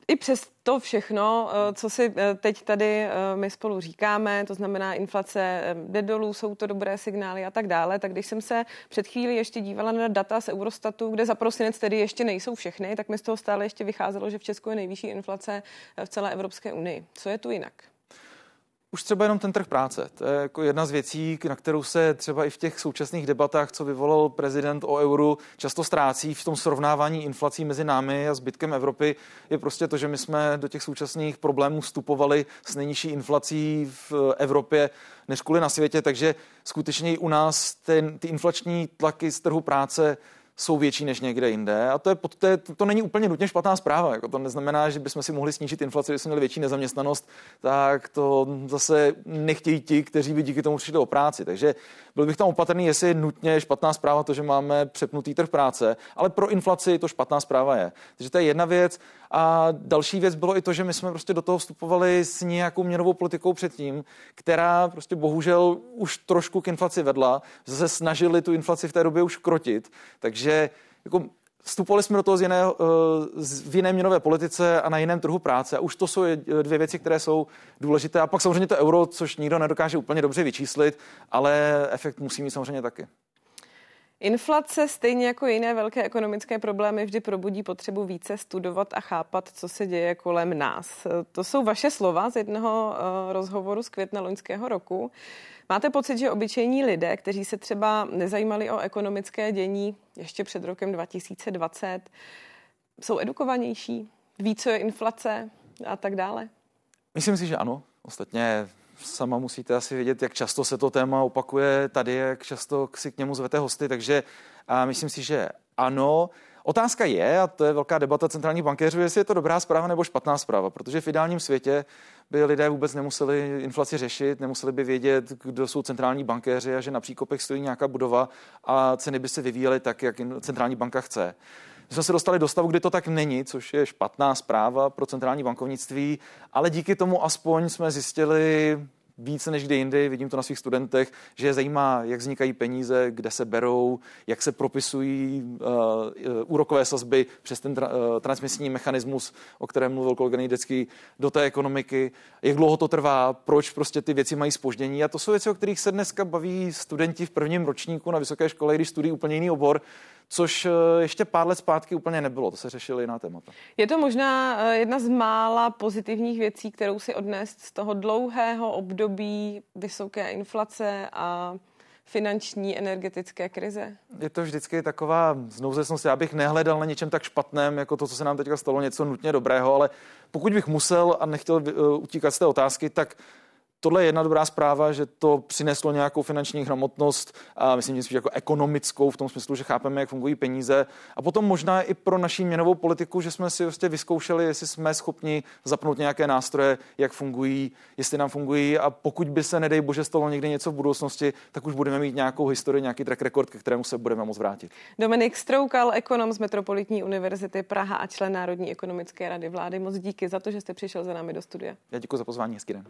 I přes to všechno, eh, co si eh, teď tady eh, my spolu říkáme, to znamená inflace jde dolů, jsou to dobré signály a tak dále, tak když jsem se před chvíli ještě dívala na data z Eurostatu, kde za prosinec tedy ještě nejsou všechny, tak mi z toho stále ještě vycházelo, že v Česku je nejvyšší inflace v celé Evropské unii. Co je tu jinak? Už třeba jenom ten trh práce. To je jako jedna z věcí, na kterou se třeba i v těch současných debatách, co vyvolal prezident o euru, často ztrácí v tom srovnávání inflací mezi námi a zbytkem Evropy, je prostě to, že my jsme do těch současných problémů vstupovali s nejnižší inflací v Evropě než kvůli na světě, takže skutečně i u nás ten, ty inflační tlaky z trhu práce jsou větší než někde jinde. A to, je, to, je, to není úplně nutně špatná zpráva. Jako to neznamená, že bychom si mohli snížit inflaci, kdybychom měli větší nezaměstnanost, tak to zase nechtějí ti, kteří by díky tomu přišli o práci. Takže byl bych tam opatrný, jestli je nutně špatná zpráva to, že máme přepnutý trh práce, ale pro inflaci to špatná zpráva je. Takže to je jedna věc. A další věc bylo i to, že my jsme prostě do toho vstupovali s nějakou měnovou politikou předtím, která prostě bohužel už trošku k inflaci vedla, že se snažili tu inflaci v té době už krotit. Takže jako Vstupovali jsme do toho z jiné, eh, v jiné měnové politice a na jiném trhu práce. A už to jsou dvě věci, které jsou důležité. A pak samozřejmě to euro, což nikdo nedokáže úplně dobře vyčíslit, ale efekt musí mít samozřejmě taky. Inflace, stejně jako jiné velké ekonomické problémy, vždy probudí potřebu více studovat a chápat, co se děje kolem nás. To jsou vaše slova z jednoho eh, rozhovoru z května loňského roku. Máte pocit, že obyčejní lidé, kteří se třeba nezajímali o ekonomické dění ještě před rokem 2020, jsou edukovanější, ví, co je inflace a tak dále? Myslím si, že ano. Ostatně sama musíte asi vědět, jak často se to téma opakuje tady, jak často si k němu zvete hosty, takže a myslím si, že ano. Otázka je, a to je velká debata centrální bankéřů, jestli je to dobrá zpráva nebo špatná zpráva, protože v ideálním světě by lidé vůbec nemuseli inflaci řešit, nemuseli by vědět, kdo jsou centrální bankéři a že na příkopech stojí nějaká budova a ceny by se vyvíjely tak, jak centrální banka chce. My jsme se dostali do stavu, kdy to tak není, což je špatná zpráva pro centrální bankovnictví, ale díky tomu aspoň jsme zjistili více než kdy jindy, vidím to na svých studentech, že je zajímá, jak vznikají peníze, kde se berou, jak se propisují uh, úrokové sazby přes ten tra, uh, transmisní mechanismus, o kterém mluvil kolega Nejdecký, do té ekonomiky, jak dlouho to trvá, proč prostě ty věci mají spoždění. A to jsou věci, o kterých se dneska baví studenti v prvním ročníku na vysoké škole, když studují úplně jiný obor, což ještě pár let zpátky úplně nebylo, to se řešily jiná témata. Je to možná jedna z mála pozitivních věcí, kterou si odnést z toho dlouhého období vysoké inflace a finanční energetické krize? Je to vždycky taková znouzesnost. Já bych nehledal na něčem tak špatném, jako to, co se nám teďka stalo, něco nutně dobrého, ale pokud bych musel a nechtěl utíkat z té otázky, tak tohle je jedna dobrá zpráva, že to přineslo nějakou finanční hramotnost a myslím, že spíš jako ekonomickou v tom smyslu, že chápeme, jak fungují peníze. A potom možná i pro naší měnovou politiku, že jsme si vlastně vyzkoušeli, jestli jsme schopni zapnout nějaké nástroje, jak fungují, jestli nám fungují a pokud by se, nedej bože, stalo někdy něco v budoucnosti, tak už budeme mít nějakou historii, nějaký track record, ke kterému se budeme moct vrátit. Dominik Stroukal, ekonom z Metropolitní univerzity Praha a člen Národní ekonomické rady vlády. Moc díky za to, že jste přišel za námi do studia. Já děkuji za pozvání, hezký den.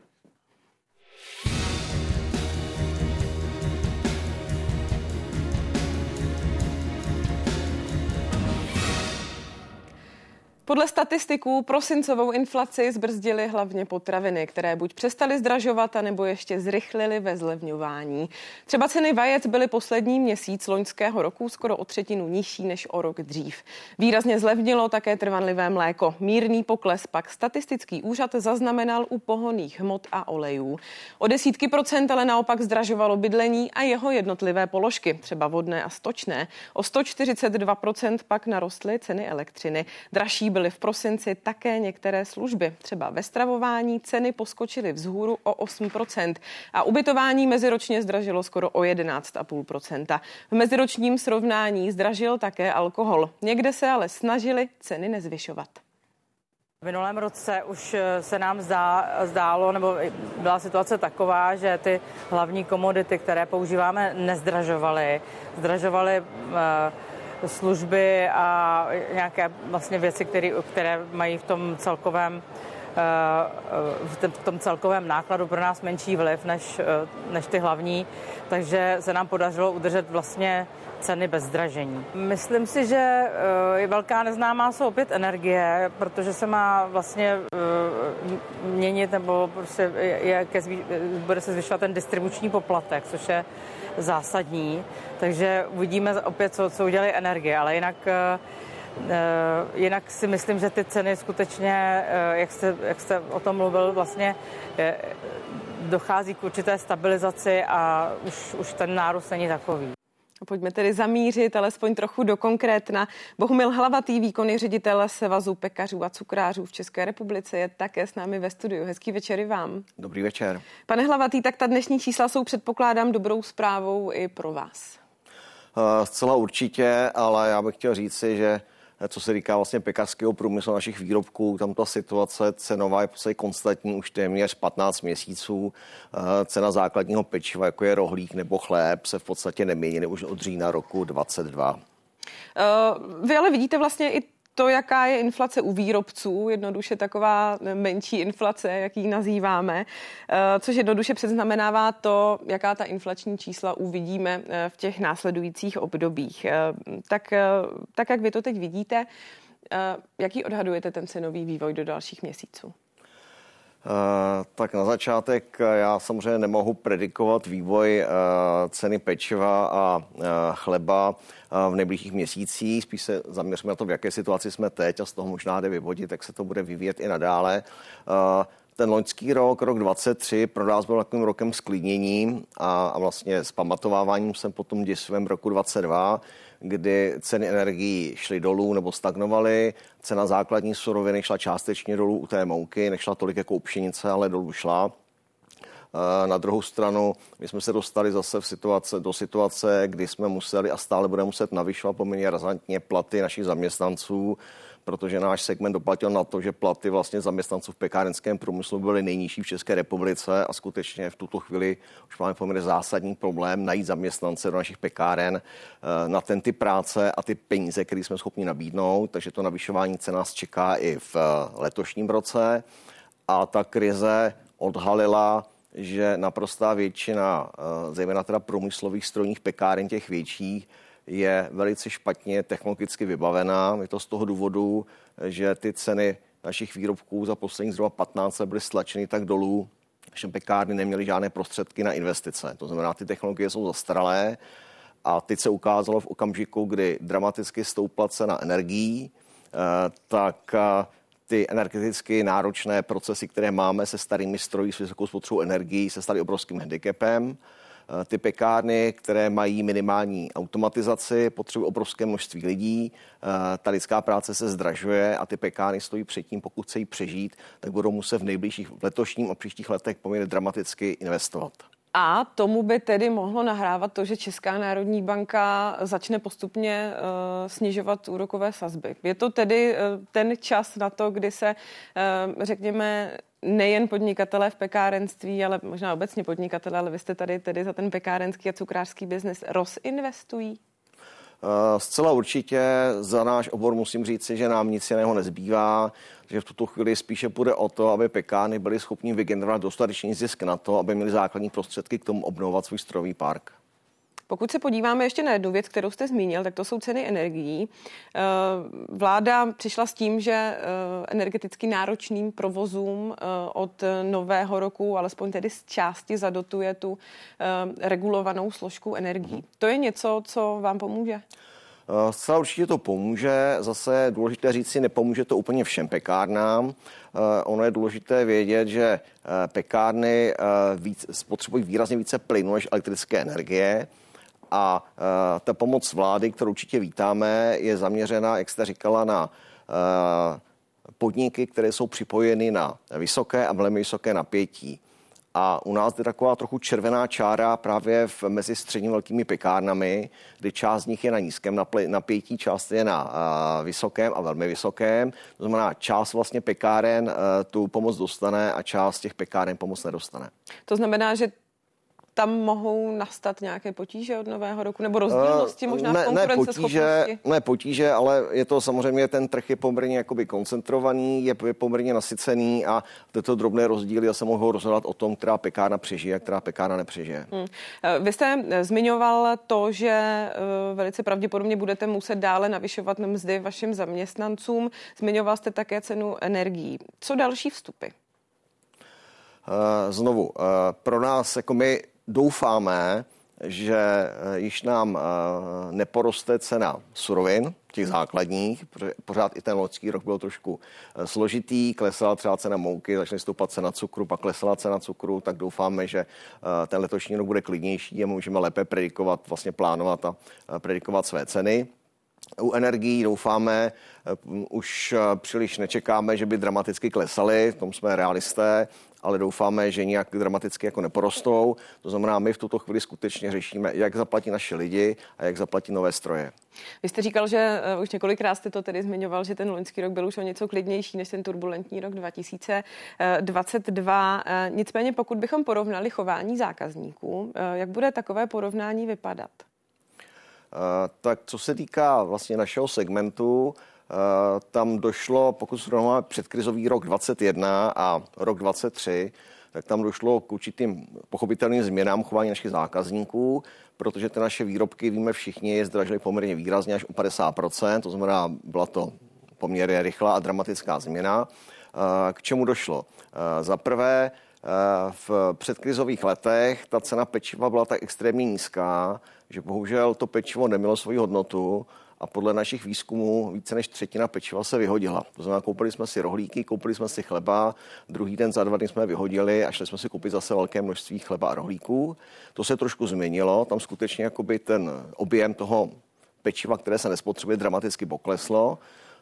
Podle statistiků prosincovou inflaci zbrzdily hlavně potraviny, které buď přestaly zdražovat, anebo ještě zrychlily ve zlevňování. Třeba ceny vajec byly poslední měsíc loňského roku skoro o třetinu nižší než o rok dřív. Výrazně zlevnilo také trvanlivé mléko. Mírný pokles pak statistický úřad zaznamenal u pohoných hmot a olejů. O desítky procent ale naopak zdražovalo bydlení a jeho jednotlivé položky, třeba vodné a stočné. O 142% pak narostly ceny elektřiny. Dražší byly v prosinci také některé služby. Třeba ve stravování ceny poskočily vzhůru o 8% a ubytování meziročně zdražilo skoro o 11,5%. V meziročním srovnání zdražil také alkohol. Někde se ale snažili ceny nezvyšovat. V minulém roce už se nám zdá, zdálo, nebo byla situace taková, že ty hlavní komodity, které používáme, nezdražovaly. Zdražovaly uh, služby a nějaké vlastně věci, které, které mají v tom celkovém eh, v tom celkovém nákladu pro nás menší vliv než, eh, než ty hlavní, takže se nám podařilo udržet vlastně ceny bez zdražení. Myslím si, že eh, je velká neznámá jsou opět energie, protože se má vlastně měnit nebo prostě je ke zvý, bude se zvyšovat ten distribuční poplatek, což je zásadní. Takže uvidíme opět, co, co udělají energie, ale jinak eh, eh, jinak si myslím, že ty ceny skutečně, eh, jak jste, jak jste o tom mluvil, vlastně dochází k určité stabilizaci a už, už ten nárůst není takový. Pojďme tedy zamířit alespoň trochu do konkrétna. Bohumil Hlavatý, výkonný ředitel Sevazu pekařů a cukrářů v České republice, je také s námi ve studiu. Hezký večer i vám. Dobrý večer. Pane Hlavatý, tak ta dnešní čísla jsou předpokládám dobrou zprávou i pro vás. Uh, zcela určitě, ale já bych chtěl říci, že co se týká vlastně pekařského průmyslu našich výrobků, tam ta situace cenová je prostě konstantní už téměř 15 měsíců. Eh, cena základního pečiva, jako je rohlík nebo chléb, se v podstatě nemění už od října roku 2022. Uh, eh, vy ale vidíte vlastně i to, jaká je inflace u výrobců, jednoduše taková menší inflace, jak ji nazýváme, eh, což jednoduše předznamenává to, jaká ta inflační čísla uvidíme eh, v těch následujících obdobích. Eh, tak, tak jak vy to teď vidíte, jaký odhadujete ten cenový vývoj do dalších měsíců? Tak na začátek já samozřejmě nemohu predikovat vývoj ceny pečiva a chleba v nejbližších měsících. Spíš se zaměříme na to, v jaké situaci jsme teď a z toho možná jde vyvodit, jak se to bude vyvíjet i nadále. Ten loňský rok, rok 23, pro nás byl takovým rokem sklidnění a, a vlastně s pamatováváním jsem potom děsivém roku 22, kdy ceny energií šly dolů nebo stagnovaly, cena základní suroviny šla částečně dolů u té mouky, nešla tolik jako u pšenice, ale dolů šla. Na druhou stranu, my jsme se dostali zase v situace, do situace, kdy jsme museli a stále budeme muset navyšovat poměrně razantně platy našich zaměstnanců, protože náš segment doplatil na to, že platy vlastně zaměstnanců v pekárenském průmyslu byly nejnižší v České republice a skutečně v tuto chvíli už máme poměrně zásadní problém najít zaměstnance do našich pekáren eh, na ten ty práce a ty peníze, které jsme schopni nabídnout, takže to navyšování cen nás čeká i v eh, letošním roce. A ta krize odhalila že naprostá většina, eh, zejména teda průmyslových strojních pekáren těch větších, je velice špatně technologicky vybavená. Je to z toho důvodu, že ty ceny našich výrobků za poslední zhruba 15 let byly stlačeny tak dolů, že pekárny neměly žádné prostředky na investice. To znamená, ty technologie jsou zastaralé a teď se ukázalo v okamžiku, kdy dramaticky stoupla cena energií, eh, tak eh, ty energeticky náročné procesy, které máme se starými stroji s vysokou spotřebou energií, se staly obrovským handicapem. Eh, ty pekárny, které mají minimální automatizaci, potřebují obrovské množství lidí, eh, ta lidská práce se zdražuje a ty pekárny stojí před tím, pokud chcejí přežít, tak budou muset v nejbližších letošním a příštích letech poměrně dramaticky investovat. A tomu by tedy mohlo nahrávat to, že Česká národní banka začne postupně uh, snižovat úrokové sazby. Je to tedy uh, ten čas na to, kdy se, uh, řekněme, nejen podnikatelé v pekárenství, ale možná obecně podnikatelé, ale vy jste tady tedy za ten pekárenský a cukrářský biznis rozinvestují? Zcela určitě za náš obor musím říct že nám nic jiného nezbývá, že v tuto chvíli spíše půjde o to, aby pekány byly schopni vygenerovat dostatečný zisk na to, aby měli základní prostředky k tomu obnovovat svůj strojový park. Pokud se podíváme ještě na jednu věc, kterou jste zmínil, tak to jsou ceny energií. Eh, vláda přišla s tím, že eh, energeticky náročným provozům eh, od nového roku, alespoň tedy z části zadotuje tu regulovanou složku energií. To je něco, co vám pomůže? Zcela určitě to pomůže. Zase důležité říct si, nepomůže to úplně všem pekárnám. Ono je důležité vědět, že pekárny víc, spotřebují výrazně více plynu než elektrické energie. A uh, ta pomoc vlády, kterou určitě vítáme, je zaměřena, jak jste říkala, na uh, podniky, které jsou připojeny na vysoké a velmi vysoké napětí. A u nás je taková trochu červená čára právě v, mezi středně velkými pekárnami, kdy část z nich je na nízkém napětí, část je na uh, vysokém a velmi vysokém. To znamená, část vlastně pekáren tu pomoc dostane a část těch pekáren pomoc nedostane. To znamená, že tam mohou nastat nějaké potíže od nového roku, nebo rozdílnosti možná ne, v konkurenceschopnosti? Ne potíže, ne potíže, ale je to samozřejmě, ten trh je poměrně jakoby koncentrovaný, je, poměrně nasycený a tyto drobné rozdíly se mohou rozhodovat o tom, která pekárna přežije a která pekárna nepřežije. Hmm. Vy jste zmiňoval to, že eh, velice pravděpodobně budete muset dále navyšovat mzdy vašim zaměstnancům. Zmiňoval jste také cenu energií. Co další vstupy? Eh, znovu, eh, pro nás, jako my doufáme, že eh, již nám eh, neporoste cena surovin, těch základních, pořád i ten loňský rok byl trošku eh, složitý, klesala třeba cena mouky, začne stoupat cena cukru, pak klesala cena cukru, tak doufáme, že ten letošní rok bude klidnější a můžeme lépe predikovat, vlastně plánovat a predikovat své ceny. U energií doufáme, už příliš nečekáme, že by dramaticky klesaly, v tom jsme realisté, ale doufáme, že nějak dramaticky jako neporostou. To znamená, my v tuto chvíli skutečně řešíme, jak zaplatit naše lidi a jak zaplatit nové stroje. Vy jste říkal, že uh, už několikrát jste to tedy zmiňoval, že ten loňský rok byl už o něco klidnější než ten turbulentní rok 2022. Uh, nicméně, pokud bychom porovnali chování zákazníků, jak bude takové porovnání vypadat? Tak co se týká vlastně našeho segmentu, Eh, tam došlo, pokud srovnáme předkrizový rok 21 a rok 23, tak tam došlo k určitým pochopitelným změnám chování našich zákazníků, protože ty naše výrobky, víme všichni, je zdražily poměrně výrazně až o 50%, to znamená, byla to poměrně rychlá a dramatická změna. Eh, k čemu došlo? Eh, za prvé, v předkrizových letech ta cena pečiva byla tak extrémně nízká, že bohužel to pečivo nemělo svoji hodnotu a podle našich výzkumů více než třetina pečiva se vyhodila. To znamená, koupili jsme si rohlíky, koupili jsme si chleba, druhý den za dva dny jsme vyhodili a šli jsme si koupit zase velké množství chleba a rohlíků. To se trošku změnilo, tam skutečně jakoby ten objem toho pečiva, které se nespotřebuje, dramaticky pokleslo,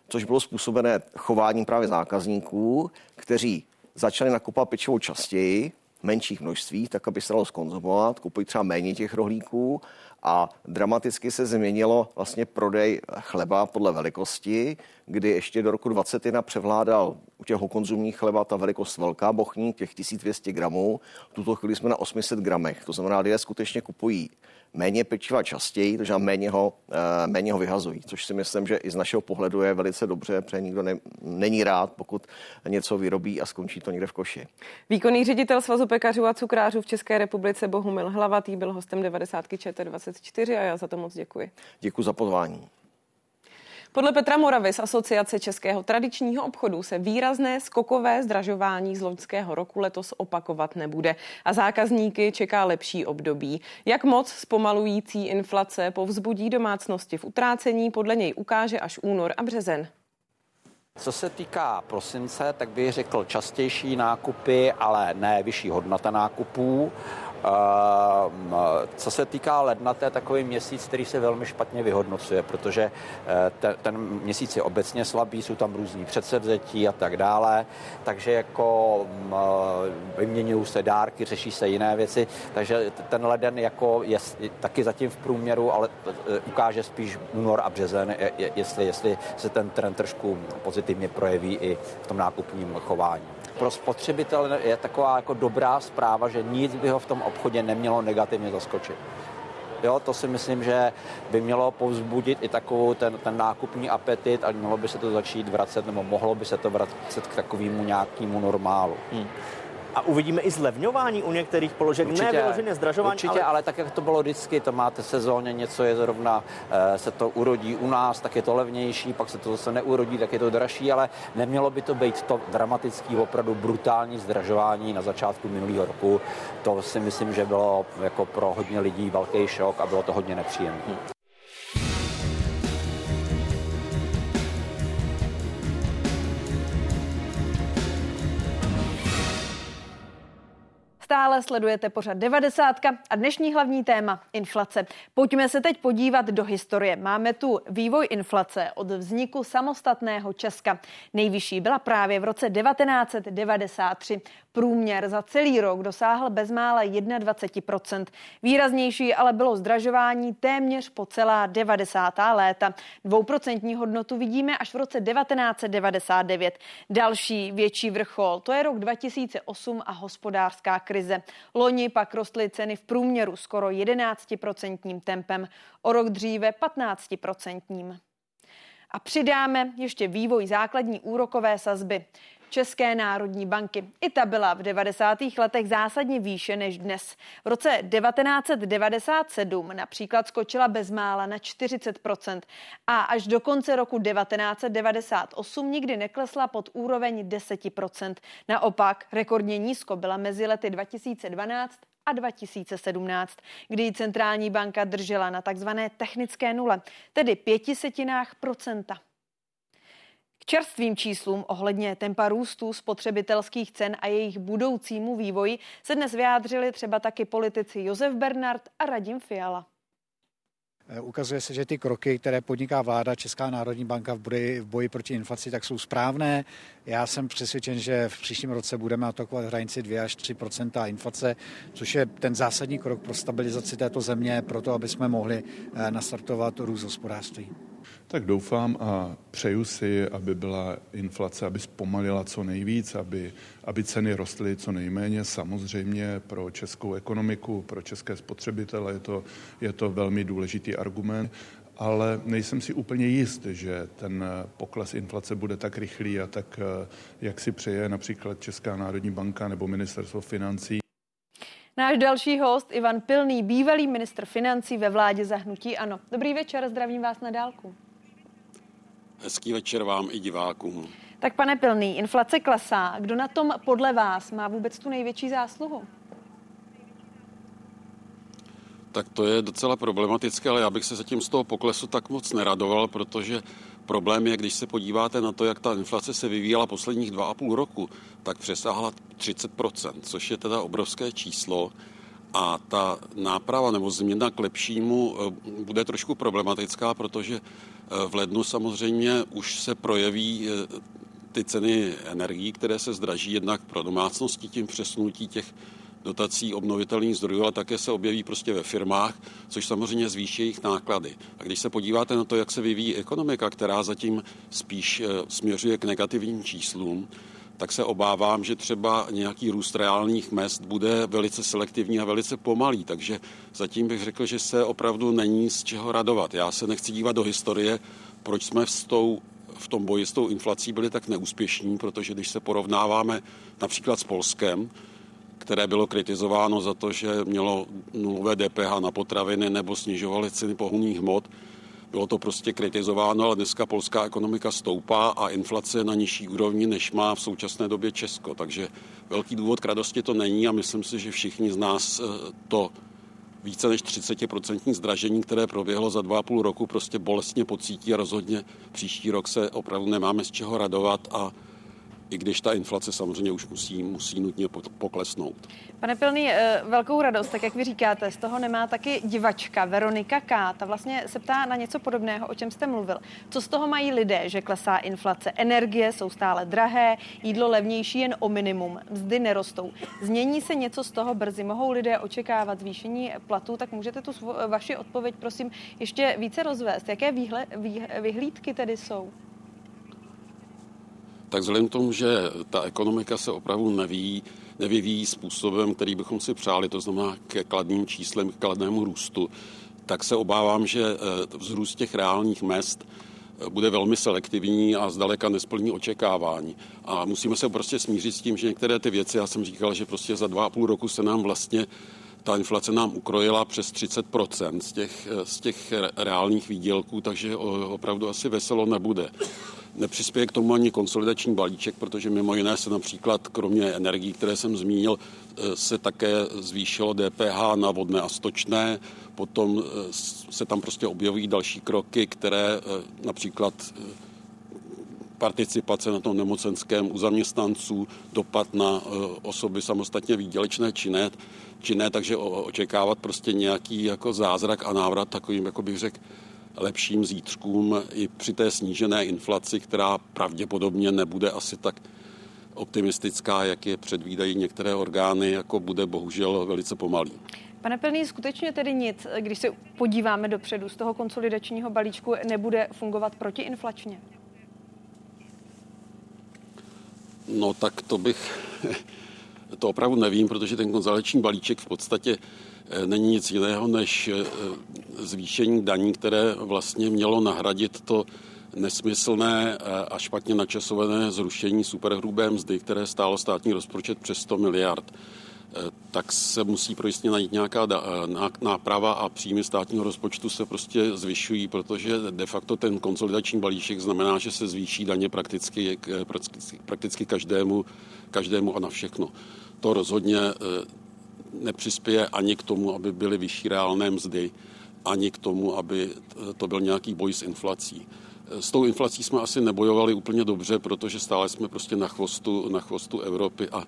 což bylo způsobené chováním právě zákazníků, kteří začali nakupovat pečivo častěji, menších množství, tak aby se dalo skonzumovat, kupují třeba méně těch rohlíků a dramaticky se změnilo vlastně prodej chleba podle velikosti, kdy ještě do roku 21 převládal u těch konzumních chleba ta velikost velká bochní, těch 1200 gramů. V tuto chvíli jsme na 800 gramech. To znamená, lidé skutečně kupují méně pečiva častěji, to znamená méně ho, eh, méně ho vyhazují, což si myslím, že i z našeho pohledu je velice dobře, protože nikdo ne, není rád, pokud něco vyrobí a skončí to někde v koši. Výkonný ředitel Svazu pekařů a cukrářů v České republice Bohumil Hlavatý byl hostem 90. ČT24 a já za to moc děkuji. Děkuji za pozvání. Podle Petra Moravy z Asociace Českého tradičního obchodu se výrazné skokové zdražování z loňského roku letos opakovat nebude a zákazníky čeká lepší období. Jak moc zpomalující inflace povzbudí domácnosti v utrácení, podle něj ukáže až únor a březen. Co se týká prosince, tak bych řekl častější nákupy, ale ne vyšší hodnota nákupů. Ehm, co se týká ledna, to je takový měsíc, který se velmi špatně vyhodnocuje, protože eh, ten měsíc je obecně slabý, jsou tam různý předsevzetí a tak dále, takže jako mm, eh, vyměňují se dárky, řeší se jiné věci, takže ten leden jako je taky zatím v průměru, ale eh, ukáže spíš únor a březen, jestli, jestli se ten trend trošku pozitivně projeví i v tom nákupním chování pro spotřebitele je taková jako dobrá zpráva, že nic by ho v tom obchodě nemělo negativně zaskočit. Jo, to si myslím, že by mělo povzbudit i takovou ten, ten nákupní apetit a mělo by se to začít vracet, nebo mohlo by se to vracet k takovému nějakému normálu. Hmm. A uvidíme i zlevňování u některých položek, určitě, ne vyloženě zdražování. Určitě, ale... ale tak, jak to bylo vždycky, to máte sezóně, něco je zrovna, eh, se to urodí u nás, tak je to levnější, pak se to zase neurodí, tak je to dražší, ale nemělo by to být to dramatický, opravdu brutální zdražování na začátku minulého roku. To si myslím, že bylo jako pro hodně lidí velký šok a bylo to hodně nepříjemné. Stále sledujete pořad 90 a dnešní hlavní téma inflace. Pojďme se teď podívat do historie. Máme tu vývoj inflace od vzniku samostatného Česka. Nejvyšší byla právě v roce 1993. Průměr za celý rok dosáhl bezmála 21%. Výraznější ale bylo zdražování téměř po celá 90. léta. Dvouprocentní hodnotu vidíme až v roce 1999. Další větší vrchol, to je rok 2008 a hospodářská krize. Loni pak rostly ceny v průměru skoro 11% tempem, o rok dříve 15%. A přidáme ještě vývoj základní úrokové sazby. České národní banky. I ta byla v 90. letech zásadně výše než dnes. V roce 1997 například skočila bezmála na 40% a až do konce roku 1998 nikdy neklesla pod úroveň 10% Naopak rekordně nízko byla mezi lety 2012 a 2017, kdy centrální banka držela na takzvané technické nule, tedy pětisetinách procenta. K čerstvým číslům ohledně tempa růstu spotřebitelských cen a jejich budoucímu vývoji se dnes vyjádřili třeba taky politici Josef Bernard a Radim Fiala. Eh, ukazuje se, že ty kroky, které podniká vláda, Česká národní banka v boji, v boji proti inflaci, tak jsou správné. Já jsem přesvědčen, že v příštím roce budeme atokovat hranici 2 až 3% inflace, což je ten zásadní krok pro stabilizaci této země, proto aby jsme mohli eh, nastartovat růst hospodářství. Tak doufám a přeju si, aby byla inflace, aby zpomalila co nejvíc, aby, aby ceny rostly co nejméně. Samozřejmě pro českou ekonomiku, pro české spotřebitele je to, je to velmi důležitý argument ale nejsem si úplně jist, že ten pokles inflace bude tak rychlý a tak, jak si přeje například Česká národní banka nebo ministerstvo financí. Náš další host, Ivan Pilný, bývalý ministr financí ve vládě zahnutí Ano. Dobrý večer, zdravím vás na dálku. Hezký večer vám i divákům. Tak pane Pilný, inflace klesá. Kdo na tom podle vás má vůbec tu největší zásluhu? Tak to je docela problematické, ale já bych se zatím z toho poklesu tak moc neradoval, protože problém je, když se podíváte na to, jak ta inflace se vyvíjela posledních dva a půl roku, tak přesáhla 30%, což je teda obrovské číslo. A ta náprava nebo změna k lepšímu eh, bude trošku problematická, protože eh, v lednu samozřejmě už se projeví eh, ty ceny energií, které se zdraží jednak pro domácnosti tím přesunutí těch dotací obnovitelných zdrojů, ale také se objeví prostě ve firmách, což samozřejmě zvýší jejich náklady. A když se podíváte na to, jak se vyvíjí ekonomika, která zatím spíš směřuje k negativním číslům, tak se obávám, že třeba nějaký růst reálných mest bude velice selektivní a velice pomalý. Takže zatím bych řekl, že se opravdu není z čeho radovat. Já se nechci dívat do historie, proč jsme s tou v tom boji s tou inflací byli tak neúspěšní, protože když se porovnáváme například s Polskem, které bylo kritizováno za to, že mělo nulové DPH na potraviny nebo snižovaly ceny pohonných hmot, bylo to prostě kritizováno, ale dneska polská ekonomika stoupá a inflace je na nižší úrovni, než má v současné době Česko. Takže velký důvod k radosti to není a myslím si, že všichni z nás eh, to více než 30% zdražení, které proběhlo za dva a půl roku, prostě bolestně pocítí a rozhodně příští rok se opravdu nemáme z čeho radovat a i když ta inflace samozřejmě už musí, musí nutně poklesnout. Pane Pilný, eh, velkou radost, tak jak vy říkáte, z toho nemá taky divačka Veronika K. Ta vlastně se ptá na něco podobného, o čem jste mluvil. Co z toho mají lidé, že klesá inflace? Energie jsou stále drahé, jídlo levnější jen o minimum, mzdy nerostou. Změní se něco z toho brzy? Mohou lidé očekávat zvýšení platů? Tak můžete tu vaši odpověď, prosím, ještě více rozvést. Jaké výhle, vyhlídky tedy jsou? Tak vzhledem k tomu, že ta ekonomika se opravdu neví, nevyvíjí způsobem, který bychom si přáli, to znamená ke kladným číslem, k kladnému růstu, tak se obávám, že eh, vzrůst těch reálných mest eh, bude velmi selektivní a zdaleka nesplní očekávání. A musíme se prostě smířit s tím, že některé ty věci, já jsem říkal, že prostě za dva a půl roku se nám vlastně ta inflace nám ukrojila přes 30% z těch, eh, z těch reálných výdělků, takže opravdu asi veselo nebude. Nepřispěje k tomu ani konsolidační balíček, protože mimo jiné se například kromě energií, které jsem zmínil, eh, se také zvýšilo DPH na vodné a stočné, potom eh, se tam prostě objevují další kroky, které eh, například participace na tom nemocenském u zaměstnanců, dopad na osoby samostatně výdělečné činné, činné takže očekávat prostě nějaký jako zázrak a návrat takovým, jako bych řekl, lepším zítřkům i při té snížené inflaci, která pravděpodobně nebude asi tak optimistická, jak je předvídají některé orgány, jako bude bohužel velice pomalý. Pane Pilný, skutečně tedy nic, když se podíváme dopředu z toho konsolidačního balíčku, nebude fungovat protiinflačně? No tak to bych, to opravdu nevím, protože ten konsolidační balíček v podstatě Eh, není nic jiného než eh, zvýšení daní, které vlastně mělo nahradit to nesmyslné eh, a špatně načasované zrušení superhrubé mzdy, které stálo státní rozpočet přes 100 miliard tak se musí pro jistě najít nějaká náprava a příjmy státního rozpočtu se prostě zvyšují, protože de facto ten konsolidační balíček znamená, že se zvýší daně prakticky, prakticky, prakticky každému, každému a na všechno. To rozhodně nepřispěje ani k tomu, aby byly vyšší reálné mzdy, ani k tomu, aby to byl nějaký boj s inflací. S tou inflací jsme asi nebojovali úplně dobře, protože stále jsme prostě na chvostu, na chvostu Evropy a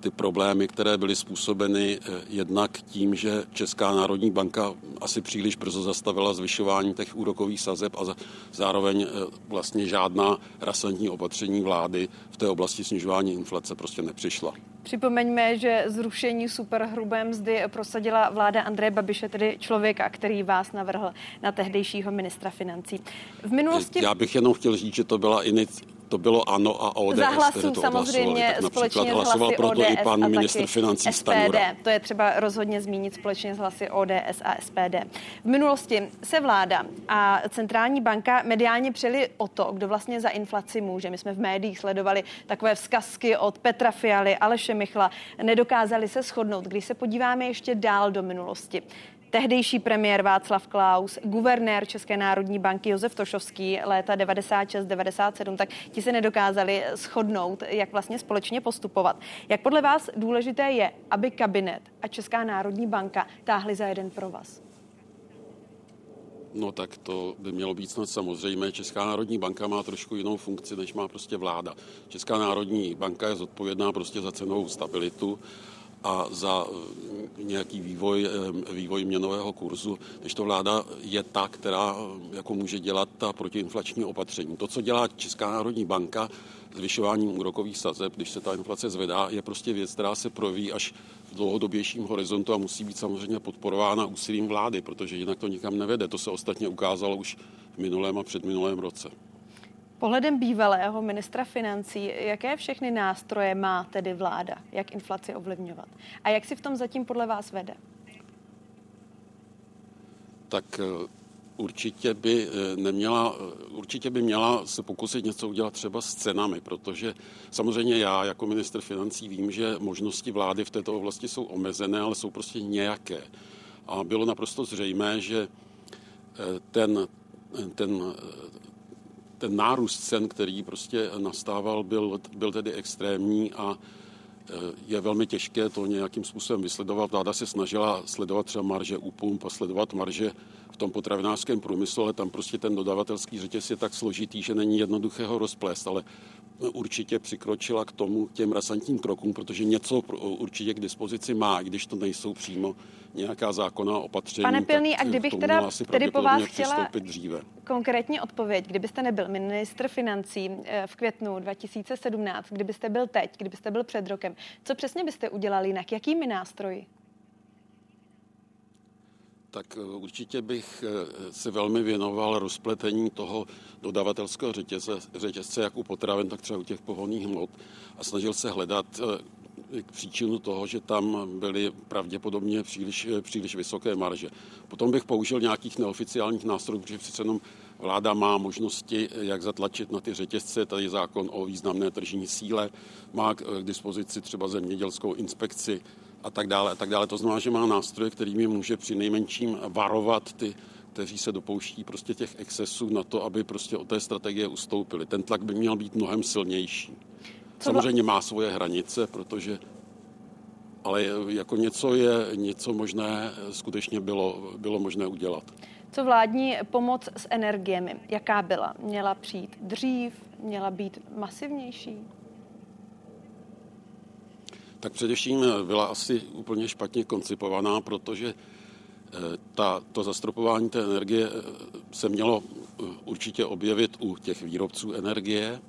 ty problémy, které byly způsobeny eh, jednak tím, že Česká národní banka asi příliš brzo zastavila zvyšování těch úrokových sazeb a zároveň eh, vlastně žádná rasantní opatření vlády v té oblasti snižování inflace prostě nepřišla. Připomeňme, že zrušení superhrubé mzdy prosadila vláda Andreje Babiše, tedy člověka, který vás navrhl na tehdejšího ministra financí. V minulosti... Já bych jenom chtěl říct, že to byla inic to bylo ANO a ODS, Za hlasů to samozřejmě společně s hlasy ODS i pan a ministr financí SPD. Stanura. To je třeba rozhodně zmínit společně s hlasy ODS a SPD. V minulosti se vláda a centrální banka mediálně přeli o to, kdo vlastně za inflaci může. My jsme v médiích sledovali takové vzkazky od Petra Fialy, Aleše Michla. Nedokázali se shodnout. Když se podíváme ještě dál do minulosti, tehdejší premiér Václav Klaus, guvernér České národní banky Josef Tošovský léta 96-97, tak ti se nedokázali shodnout, jak vlastně společně postupovat. Jak podle vás důležité je, aby kabinet a Česká národní banka táhli za jeden pro vás? No tak to by mělo být snad samozřejmé. Česká národní banka má trošku jinou funkci, než má prostě vláda. Česká národní banka je zodpovědná prostě za cenovou stabilitu a za eh, nějaký vývoj, eh, vývoj měnového kurzu, když to vláda je ta, která eh, jako může dělat ta protiinflační opatření. To, co dělá Česká národní banka, zvyšováním úrokových sazeb, když se ta inflace zvedá, je prostě věc, která se projeví až v dlouhodobějším horizontu a musí být samozřejmě podporována úsilím vlády, protože jinak to nikam nevede. To se ostatně ukázalo už v minulém a předminulém roce. Pohledem bývalého ministra financí, jaké všechny nástroje má tedy vláda, jak inflaci ovlivňovat? A jak si v tom zatím podle vás vede? Tak eh, určitě by eh, neměla, eh, určitě by měla se pokusit něco udělat třeba s cenami, protože samozřejmě já jako minister financí vím, že možnosti vlády v této oblasti jsou omezené, ale jsou prostě nějaké. A bylo naprosto zřejmé, že ten, ten ten nárůst cen, který prostě nastával, byl, byl tedy extrémní a e, je velmi těžké to nějakým způsobem vysledovat. Vláda se snažila sledovat třeba marže u pump a sledovat marže v tom potravinářském průmyslu, ale tam prostě ten dodavatelský řetěz je tak složitý, že není jednoduché ho rozplést, ale určitě přikročila k tomu, těm rasantním krokům, protože něco určitě k dispozici má, i když to nejsou přímo nějaká zákonná opatření. Pane Pilný, a kdybych teda tedy po vás chtěla dříve. konkrétní odpověď, kdybyste nebyl ministr financí eh, v květnu 2017, kdybyste byl teď, kdybyste byl před rokem, co přesně byste udělali jinak? Jakými nástroji? Tak eh, určitě bych eh, se velmi věnoval rozpletení toho dodavatelského řetězce, řetězce jak u potravin, tak třeba u těch pohonných hmot a snažil se hledat eh, příčinu toho, že tam byly pravděpodobně příliš, příliš vysoké marže. Potom bych použil nějakých neoficiálních nástrojů, protože přece jenom vláda má možnosti, jak zatlačit na ty řetězce. Tady zákon o významné tržní síle, má k dispozici třeba zemědělskou inspekci, a tak dále a tak dále. To znamená, že má nástroje, kterými může při nejmenším varovat ty, kteří se dopouští prostě těch excesů na to, aby prostě od té strategie ustoupili. Ten tlak by měl být mnohem silnější. Samozřejmě má svoje hranice, protože ale jako něco je, něco možné, skutečně bylo, bylo možné udělat. Co vládní pomoc s energiemi? Jaká byla? Měla přijít dřív? Měla být masivnější? Tak především byla asi úplně špatně koncipovaná, protože eh, ta, to zastropování té energie eh, se mělo eh, určitě objevit u těch výrobců energie,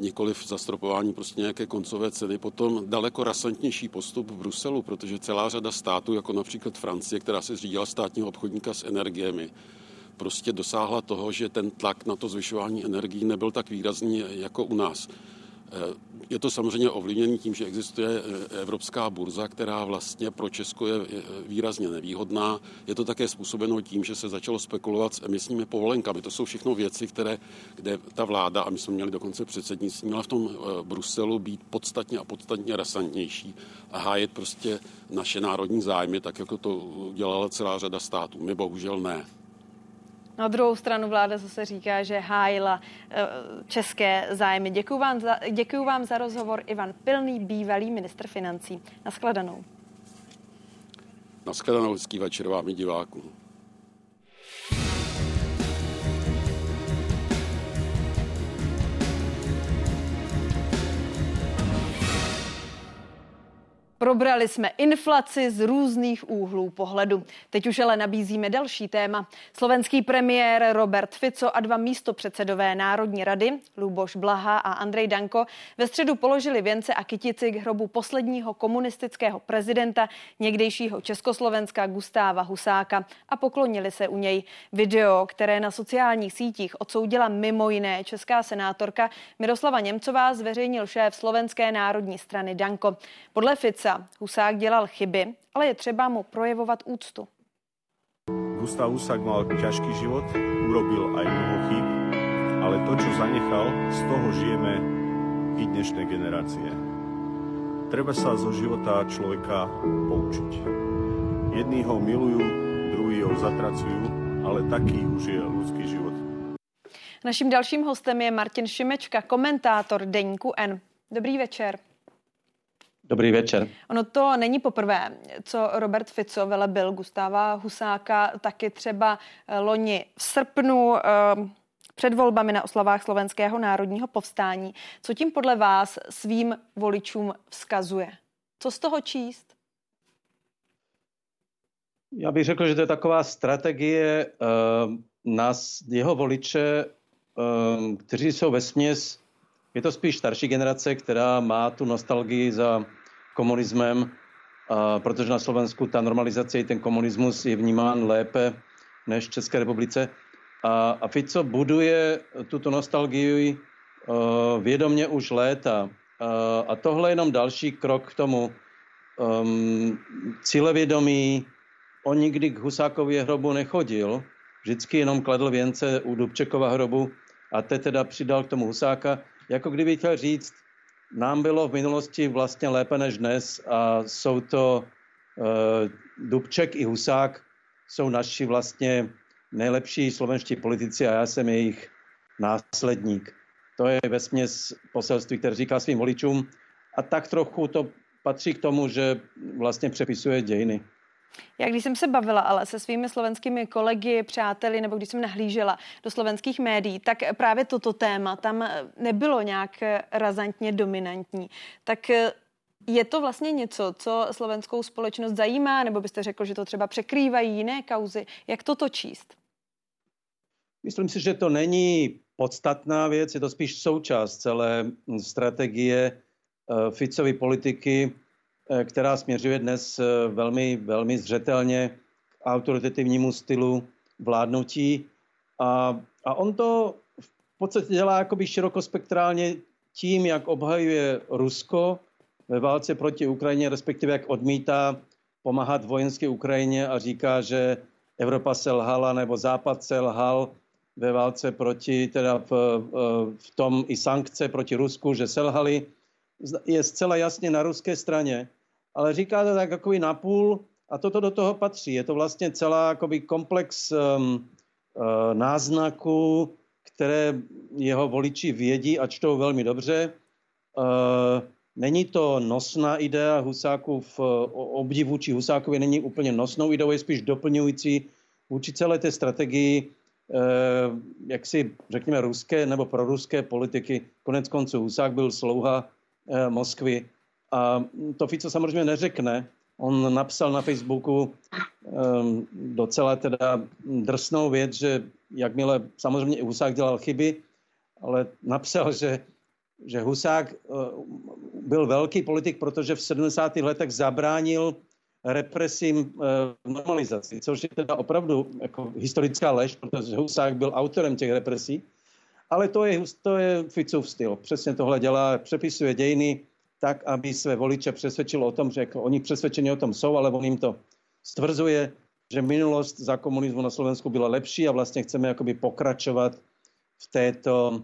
nikoli v zastropování prostě nějaké koncové ceny. Potom daleko rasantnější postup v Bruselu, protože celá řada států, jako například Francie, která se zřídila státního obchodníka s energiemi, prostě dosáhla toho, že ten tlak na to zvyšování energií nebyl tak výrazný jako u nás. Eh, je to samozřejmě ovlivněné tím, že existuje eh, evropská burza, která vlastně pro Česko je výrazně nevýhodná. Je to také způsobeno tím, že se začalo spekulovat s emisními povolenkami. To jsou všechno věci, které, kde ta vláda, a my jsme měli dokonce předsednictví, měla v tom eh, Bruselu být podstatně a podstatně rasantnější a hájet prostě naše národní zájmy, tak jako to udělala celá řada států. My bohužel ne. Na druhou stranu vláda zase říká, že hájila eh, české zájmy. Děkuji vám za, děkuji vám za rozhovor. Ivan Pilný, bývalý ministr financí. Naschledanou. Naschledanou, hezký večer vám i divákům. Probrali jsme inflaci z různých úhlů pohledu. Teď už ale nabízíme další téma. Slovenský premiér Robert Fico a dva místopředsedové Národní rady, Luboš Blaha a Andrej Danko, ve středu položili věnce a kytici k hrobu posledního komunistického prezidenta někdejšího Československa Gustáva Husáka a poklonili se u něj. Video, které na sociálních sítích odsoudila mimo jiné česká senátorka Miroslava Němcová, zveřejnil šéf Slovenské národní strany Danko. Podle Fica Husák dělal chyby, ale je třeba mu projevovat úctu. Gustav Husák mal ťažký život, urobil aj mnoho chyb, ale to, čo zanechal, z toho žijeme i dnešné generácie. Treba sa zo života človeka poučiť. Jední ho milujú, druhý ho zatracujú, ale taký už je ľudský život. Naším dalším hostem je Martin Šimečka, komentátor Deníku N. Dobrý večer. Dobrý večer. Ono to není poprvé, co Robert Fico velebil Gustáva Husáka, taky třeba eh, loni v srpnu eh, před volbami na oslavách slovenského národního povstání. Co tím podle vás svým voličům vzkazuje? Co z toho číst? Já bych řekl, že to je taková strategie uh, nás, jeho voliče, uh, kteří jsou ve směs je to spíš starší generace, která má tu nostalgii za komunismem, a protože na Slovensku ta normalizace i ten komunismus je vnímán lépe než v České republice. A, a Fico buduje tuto nostalgii uh, vědomě už léta. Uh, a tohle je jenom další krok k tomu. Um, cílevědomí, on nikdy k Husákově hrobu nechodil, vždycky jenom kladl věnce u Dubčekova hrobu a te teda přidal k tomu Husáka, jako kdyby chtěl říct, nám bylo v minulosti vlastně lépe než dnes a jsou to uh, Dubček i Husák, jsou naši vlastně nejlepší slovenští politici a já jsem jejich následník. To je ve směs poselství, které říká svým voličům a tak trochu to patří k tomu, že vlastně přepisuje dějiny. Já když jsem se bavila ale se svými slovenskými kolegy, přáteli, nebo když jsem nahlížela do slovenských médií, tak právě toto téma tam nebylo nějak razantně dominantní. Tak je to vlastně něco, co slovenskou společnost zajímá, nebo byste řekl, že to třeba překrývají jiné kauzy? Jak toto číst? Myslím si, že to není podstatná věc, je to spíš součást celé strategie eh, Ficovy politiky, eh, která směřuje dnes eh, velmi, velmi zřetelně k autoritativnímu stylu vládnutí. A, a on to v podstatě dělá jakoby širokospektrálně tím, jak obhajuje Rusko ve válce proti Ukrajině, respektive jak odmítá pomáhat vojenské Ukrajině a říká, že Evropa selhala nebo Západ selhal ve válce proti, teda v, v tom i sankce proti Rusku, že selhali, je zcela jasně na ruské straně, ale říká to tak jakoby napůl a toto do toho patří. Je to vlastně celá jakoby komplex um, uh, náznaků, které jeho voliči vědí a čtou velmi dobře. Uh, není to nosná idea Husákův, obdiv vůči Husákovi není úplně nosnou ideou, je spíš doplňující vůči celé té strategii jak si řekněme ruské nebo proruské politiky. Konec konců Husák byl slouha Moskvy a to Fico samozřejmě neřekne. On napsal na Facebooku ehm, docela teda drsnou věc, že jakmile samozřejmě i Husák dělal chyby, ale napsal, že, že Husák eh, byl velký politik, protože v 70. letech zabránil represím v eh, normalizaci, což je teda opravdu jako historická lež, protože Husák byl autorem těch represí, ale to je, to je Ficův styl. Přesně tohle dělá, přepisuje dějiny tak, aby své voliče přesvědčilo o tom, že jako oni přesvědčeni o tom jsou, ale on jim to stvrzuje, že minulost za komunismu na Slovensku byla lepší a vlastně chceme jakoby pokračovat v této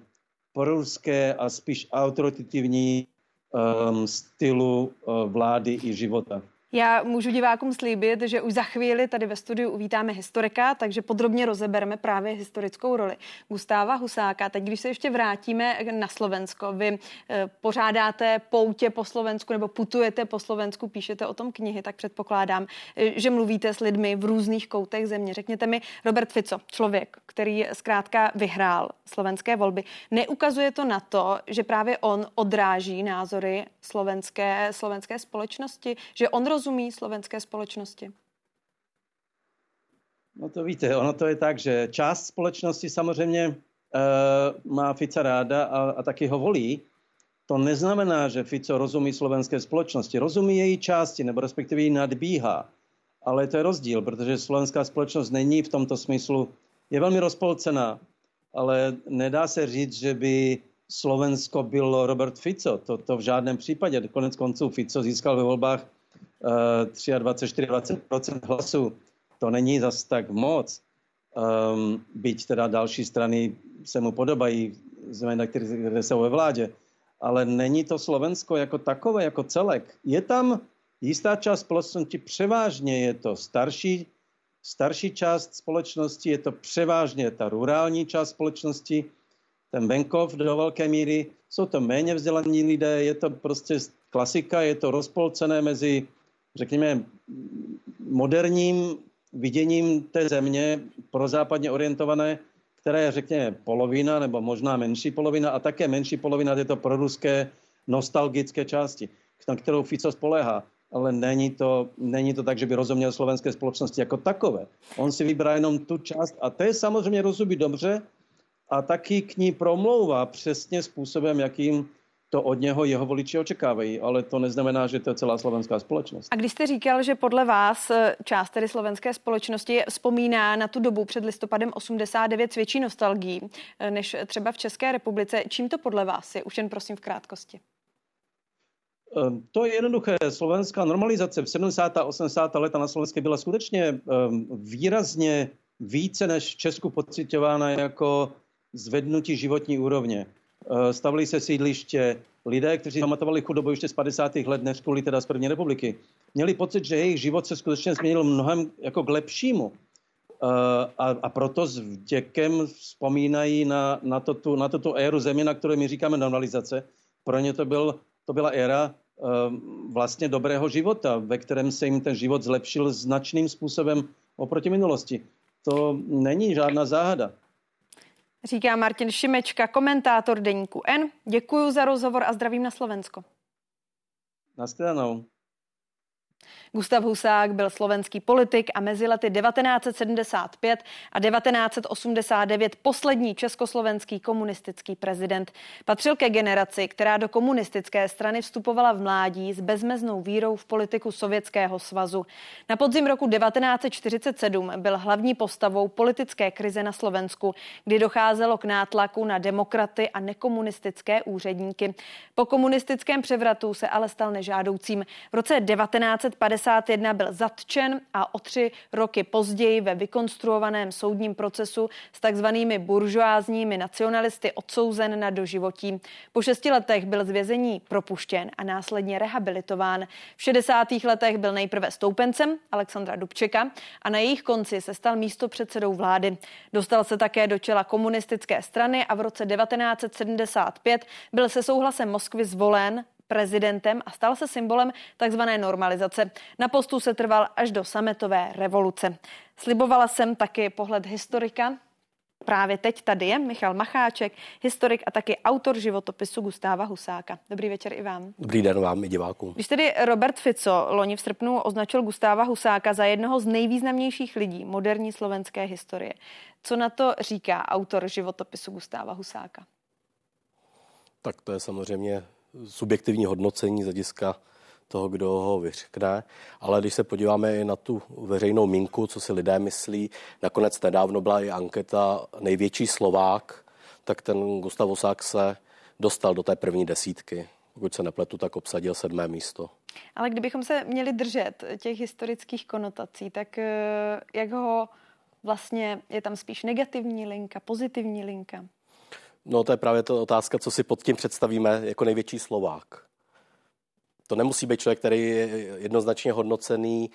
proruské a spíš autoritativní um, stylu uh, vlády i života. Já můžu divákům slíbit, že už za chvíli tady ve studiu uvítáme historika, takže podrobně rozebereme právě historickou roli Gustáva Husáka. Teď, když se ještě vrátíme na Slovensko, vy eh, pořádáte poutě po Slovensku nebo putujete po Slovensku, píšete o tom knihy, tak předpokládám, eh, že mluvíte s lidmi v různých koutech země. Řekněte mi, Robert Fico, člověk, který zkrátka vyhrál slovenské volby, neukazuje to na to, že právě on odráží názory slovenské, slovenské společnosti, že on roz rozumí slovenské společnosti? No to víte, ono to je tak, že část společnosti samozřejmě uh, má Fica ráda a, a taky ho volí. To neznamená, že Fico rozumí slovenské společnosti. Rozumí její části, nebo respektive ji nadbíhá. Ale to je rozdíl, protože slovenská společnost není v tomto smyslu, je velmi rozpolcená, ale nedá se říct, že by Slovensko bylo Robert Fico. To, to v žádném případě. Konec konců Fico získal ve volbách 23-24% hlasů. To není zas tak moc. Um, byť teda další strany se mu podobají, zejména které jsou ve vládě. Ale není to Slovensko jako takové, jako celek. Je tam jistá část společnosti, převážně je to starší, starší část společnosti, je to převážně ta rurální část společnosti, ten venkov do velké míry, jsou to méně vzdělaní lidé, je to prostě klasika, je to rozpolcené mezi řekněme, moderním viděním té země prozápadně orientované, které je, řekněme, polovina nebo možná menší polovina a také menší polovina této proruské nostalgické části, na kterou Fico spolehá. Ale není to, není to tak, že by rozuměl slovenské společnosti jako takové. On si vybrá jenom tu část a to je samozřejmě rozumí dobře a taky k ní promlouvá přesně způsobem, jakým to od něho jeho voliči očekávají, ale to neznamená, že to je celá slovenská společnost. A když jste říkal, že podle vás eh, část tedy slovenské společnosti vzpomíná na tu dobu před listopadem 89 s větší nostalgií eh, než třeba v České republice, čím to podle vás je? Už jen prosím v krátkosti. Ehm, to je jednoduché. Slovenská normalizace v 70. a 80. leta na Slovensku byla skutečně ehm, výrazně více než v Česku pocitována jako zvednutí životní úrovně. Ehm, stavili se sídliště, lidé, kteří pamatovali chudobu ještě z 50. let, než kvůli teda z první republiky, měli pocit, že jejich život se skutečně změnil mnohem jako k lepšímu. A, a proto s vděkem vzpomínají na, na, to, tu, na tuto éru země, na které my říkáme normalizace. Pro ně to, byl, to byla éra vlastně dobrého života, ve kterém se jim ten život zlepšil značným způsobem oproti minulosti. To není žádná záhada. Říká Martin Šimečka, komentátor deníku N. Děkuji za rozhovor a zdravím na Slovensko. Naschledanou. Gustav Husák byl slovenský politik a mezi lety 1975 a 1989 poslední československý komunistický prezident. Patřil ke generaci, která do komunistické strany vstupovala v mládí s bezmeznou vírou v politiku Sovětského svazu. Na podzim roku 1947 byl hlavní postavou politické krize na Slovensku, kdy docházelo k nátlaku na demokraty a nekomunistické úředníky. Po komunistickém převratu se ale stal nežádoucím. V roce 1950 1991 byl zatčen a o tři roky později ve vykonstruovaném soudním procesu s takzvanými buržoázními nacionalisty odsouzen na doživotí. Po šesti letech byl z vězení propuštěn a následně rehabilitován. V 60. letech byl nejprve stoupencem Alexandra Dubčeka a na jejich konci se stal místo předsedou vlády. Dostal se také do čela komunistické strany a v roce 1975 byl se souhlasem Moskvy zvolen prezidentem a stal se symbolem takzvané normalizace. Na postu se trval až do sametové revoluce. Slibovala jsem taky pohled historika, Právě teď tady je Michal Macháček, historik a taky autor životopisu Gustáva Husáka. Dobrý večer i vám. Dobrý den vám i divákům. Když tedy Robert Fico loni v srpnu označil Gustáva Husáka za jednoho z nejvýznamnějších lidí moderní slovenské historie, co na to říká autor životopisu Gustáva Husáka? Tak to je samozřejmě subjektivní hodnocení z hlediska toho, kdo ho vyřkne. Ale když se podíváme i na tu veřejnou minku, co si lidé myslí, nakonec nedávno byla i anketa největší Slovák, tak ten Gustav Osák se dostal do té první desítky. Pokud se nepletu, tak obsadil sedmé místo. Ale kdybychom se měli držet těch historických konotací, tak eh, jak ho vlastně, je tam spíš negativní linka, pozitivní linka? No to je právě ta otázka, co si pod tím představíme jako největší Slovák. To nemusí být člověk, který je jednoznačně hodnocený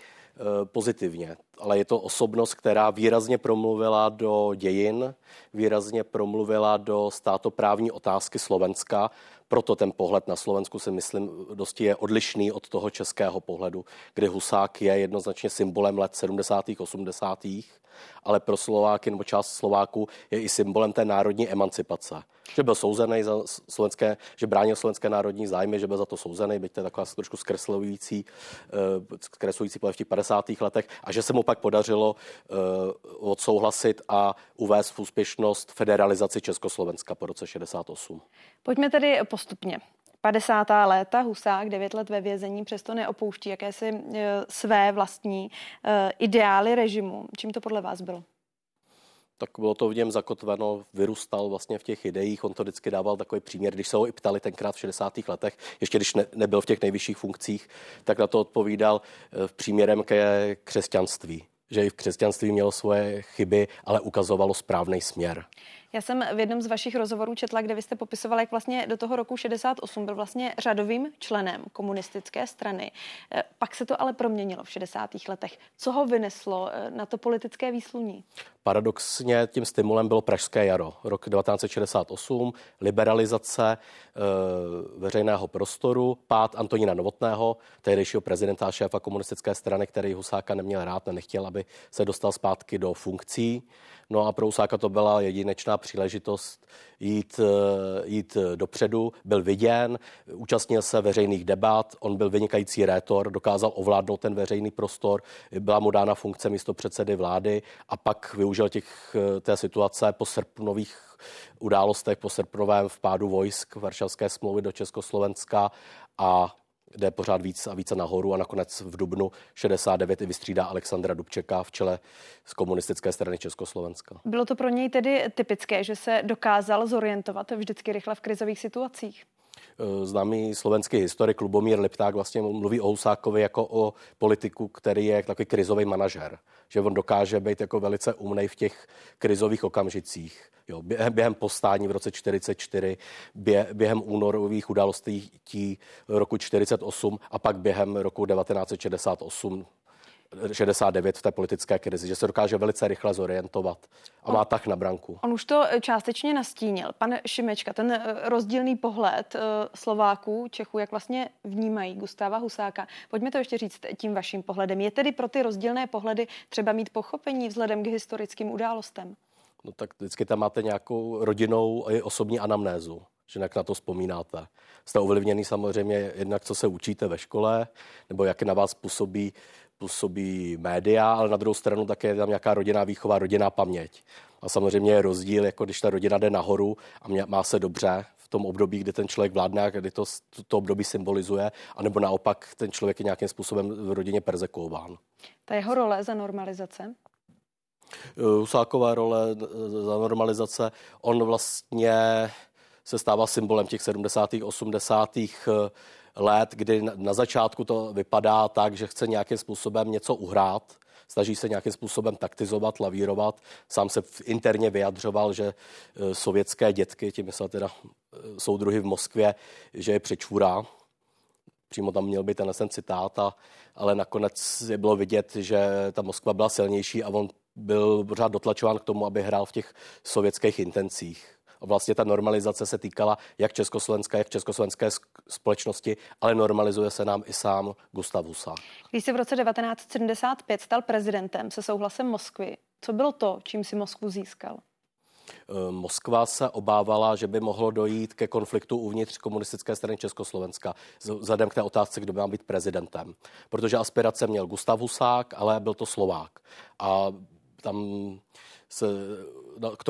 pozitivně, ale je to osobnost, která výrazně promluvila do dějin, výrazně promluvila do státoprávní otázky Slovenska, proto ten pohled na Slovensku si myslím dosti je odlišný od toho českého pohledu, kdy Husák je jednoznačně symbolem let 70. 80 ale pro Slováky nebo část Slováků je i symbolem té národní emancipace. Že byl souzený za slovenské, že bránil slovenské národní zájmy, že byl za to souzený, byť to je taková trošku zkreslující, eh, zkreslující v těch 50. letech a že se mu pak podařilo eh, odsouhlasit a uvést v úspěšnost federalizaci Československa po roce 68. Pojďme tedy postupně. 50. léta, Husák, 9 let ve vězení, přesto neopouští jakési e, své vlastní e, ideály režimu. Čím to podle vás bylo? Tak bylo to v něm zakotveno, vyrůstal vlastně v těch ideích. On to vždycky dával takový příměr, když se ho i ptali tenkrát v 60. letech, ještě když ne, nebyl v těch nejvyšších funkcích, tak na to odpovídal v e, příměrem ke křesťanství že i v křesťanství mělo svoje chyby, ale ukazovalo správný směr. Já jsem v jednom z vašich rozhovorů četla, kde vy jste popisoval, jak vlastně do toho roku 68 byl vlastně řadovým členem komunistické strany. Eh, pak se to ale proměnilo v 60. letech. Co ho vyneslo eh, na to politické výsluní? Paradoxně tím stimulem bylo Pražské jaro, rok 1968, liberalizace e, veřejného prostoru, pád Antonína Novotného, tehdejšího prezidenta a šéfa komunistické strany, který Husáka neměl rád, nechtěl, aby se dostal zpátky do funkcí. No a pro Husáka to byla jedinečná příležitost jít, eh, jít dopředu, byl viděn, účastnil se veřejných debat, on byl vynikající rétor, dokázal ovládnout ten veřejný prostor, byla mu dána funkce místo předsedy vlády a pak využil těch, eh, té situace po srpnových událostech, po srpnovém vpádu vojsk Varšavské smlouvy do Československa a jde pořád víc a více nahoru a nakonec v Dubnu 69 i vystřídá Alexandra Dubčeka v čele z komunistické strany Československa. Bylo to pro něj tedy typické, že se dokázal zorientovat vždycky rychle v krizových situacích? Eh, známý slovenský historik Lubomír Lipták vlastně mluví o Husákovi jako o politiku, který je takový krizový manažer. Že on dokáže být jako velice umnej v těch krizových okamžicích. Jo, během postání v roce 44, bě, během únorových událostí roku 48 a pak během roku 1968 69 v té politické krizi, že se dokáže velice rychle zorientovat a má tak na branku. On už to eh, částečně nastínil. Pan Šimečka, ten eh, rozdílný pohled eh, Slováků, Čechů, jak vlastně vnímají Gustáva Husáka. Pojďme to ještě říct tím vaším pohledem. Je tedy pro ty rozdílné pohledy třeba mít pochopení vzhledem k historickým událostem? No tak vždycky tam máte nějakou rodinou i osobní anamnézu že jak na to vzpomínáte. Jste ovlivněný samozřejmě jednak, co se učíte ve škole, nebo jak na vás působí působí média, ale na druhou stranu také je tam nějaká rodinná výchova, rodinná paměť. A samozřejmě je rozdíl, jako když ta rodina jde nahoru a mě, má se dobře v tom období, kdy ten člověk vládne a kdy to, to období symbolizuje, anebo naopak ten člověk je nějakým způsobem v rodině persekuován. Ta jeho role za normalizace? Husáková role za normalizace, on vlastně se stává symbolem těch 70. 80 let, kdy na začátku to vypadá tak, že chce nějakým způsobem něco uhrát, snaží se nějakým způsobem taktizovat, lavírovat. Sám se interně vyjadřoval, že e, sovětské dětky, tím myslel teda e, soudruhy v Moskvě, že je přečvůrá. Přímo tam měl být ten citát, a, ale nakonec je bylo vidět, že ta Moskva byla silnější a on byl pořád dotlačován k tomu, aby hrál v těch sovětských intencích vlastně ta normalizace se týkala jak Československa, jak československé společnosti, ale normalizuje se nám i sám Gustav Husák. Když se v roce 1975 stal prezidentem se souhlasem Moskvy, co bylo to, čím si Moskvu získal? Eh, Moskva se obávala, že by mohlo dojít ke konfliktu uvnitř komunistické strany Československa, vzhledem k té otázce, kdo by má být prezidentem. Protože aspirace měl Gustav Husák, ale byl to Slovák. A tam se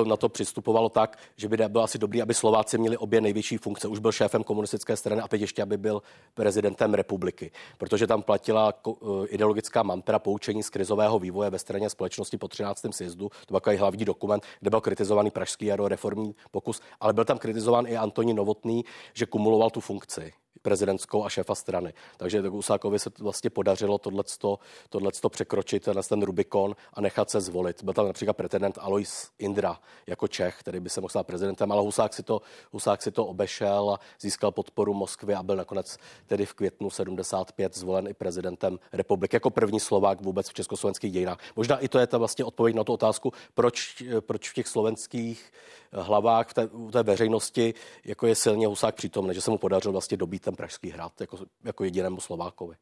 na to přistupovalo tak, že by bylo asi dobrý, aby Slováci měli obě nejvyšší funkce. Už byl šéfem komunistické strany a teď ještě, aby byl prezidentem republiky. Protože tam platila eh, ideologická mantra poučení z krizového vývoje ve straně společnosti po 13. sjezdu. To byl takový hlavní dokument, kde byl kritizovaný pražský jaro reformní pokus, ale byl tam kritizován i Antonín Novotný, že kumuloval tu funkci prezidentskou a šéfa strany. Takže Husákovi se vlastně podařilo tohleto, tohleto překročit, ten, ten Rubikon a nechat se zvolit. Byl tam například pretendent Alois Indra jako Čech, který by se mohl stát prezidentem, ale Husák si to, Husák si to obešel a získal podporu Moskvy a byl nakonec tedy v květnu 75 zvolen i prezidentem republiky jako první Slovák vůbec v československých dějinách. Možná i to je ta vlastně odpověď na tu otázku, proč, proč v těch slovenských hlavách v té, v té veřejnosti jako je silně Husák přítomný, že se mu podařilo vlastně dobít ten Pražský hrad jako, jako jedinému Slovákovi.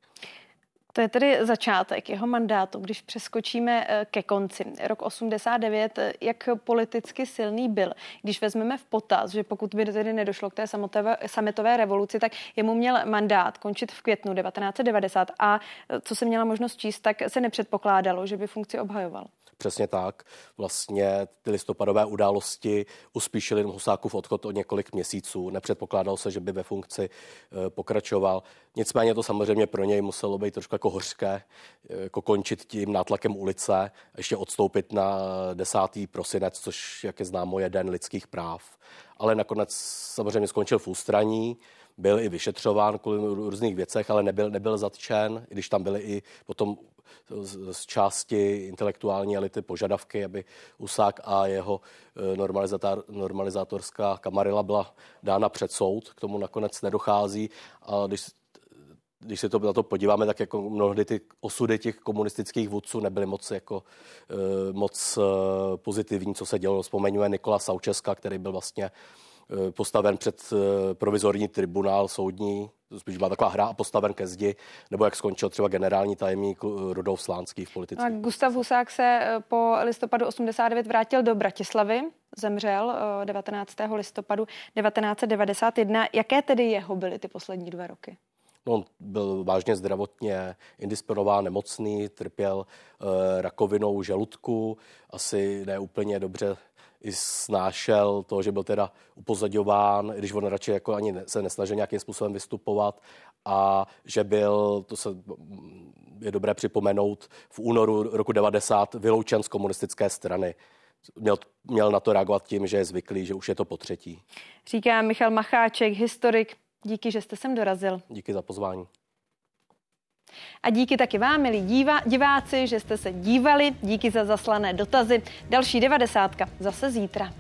To je tedy začátek jeho mandátu, když přeskočíme eh, ke konci. Rok 89, eh, jak politicky silný byl, když vezmeme v potaz, že pokud by tedy nedošlo k té sametové revoluci, tak jemu měl mandát končit v květnu 1990 a eh, co se měla možnost číst, tak se nepředpokládalo, že by funkci obhajoval. Přesně tak. Vlastně ty listopadové události uspíšily Husákův odchod o několik měsíců. Nepředpokládalo se, že by ve funkci eh, pokračoval. Nicméně to samozřejmě pro něj muselo být trošku jako hořké, eh, jako končit tím nátlakem ulice ještě odstoupit na 10. prosinec, což, jak je známo, je den lidských práv. Ale nakonec samozřejmě skončil v ústraní byl i vyšetřován kvůli různých věcech, ale nebyl, nebyl zatčen, i když tam byly i potom z části intelektuální elity požadavky, aby Usák a jeho eh, normalizátorská kamarila byla dána před soud. K tomu nakonec nedochází. A když když se to na to podíváme, tak jako mnohdy ty osudy těch komunistických vůdců nebyly moc, jako, eh, moc eh, pozitivní, co se dělo. Vzpomeňuje Nikola Saučeska, který byl vlastně postaven před provizorní tribunál soudní spíš byla taková hra a postaven ke zdi, nebo jak skončil třeba generální tajemník Rudolf Slánský v politice. A Gustav Husák se eh, po listopadu 89 vrátil do Bratislavy, zemřel 19. Eh, listopadu 1991. Jaké tedy jeho byly ty poslední dva roky? No, on byl vážně zdravotně indisponován, nemocný, trpěl uh, rakovinou žaludku, asi ne úplně dobře i snášel to, že byl teda upozadován, když on radši jako ani se nesnažil nějakým způsobem vystupovat a že byl, to se je dobré připomenout, v únoru roku 90 vyloučen z komunistické strany. Měl, měl na to reagovat tím, že je zvyklý, že už je to po třetí. Říká Michal Macháček, historik. Díky, že jste sem dorazil. Díky za pozvání. A díky taky vám, milí díva, diváci, že jste se dívali. Díky za zaslané dotazy. Další devadesátka zase zítra.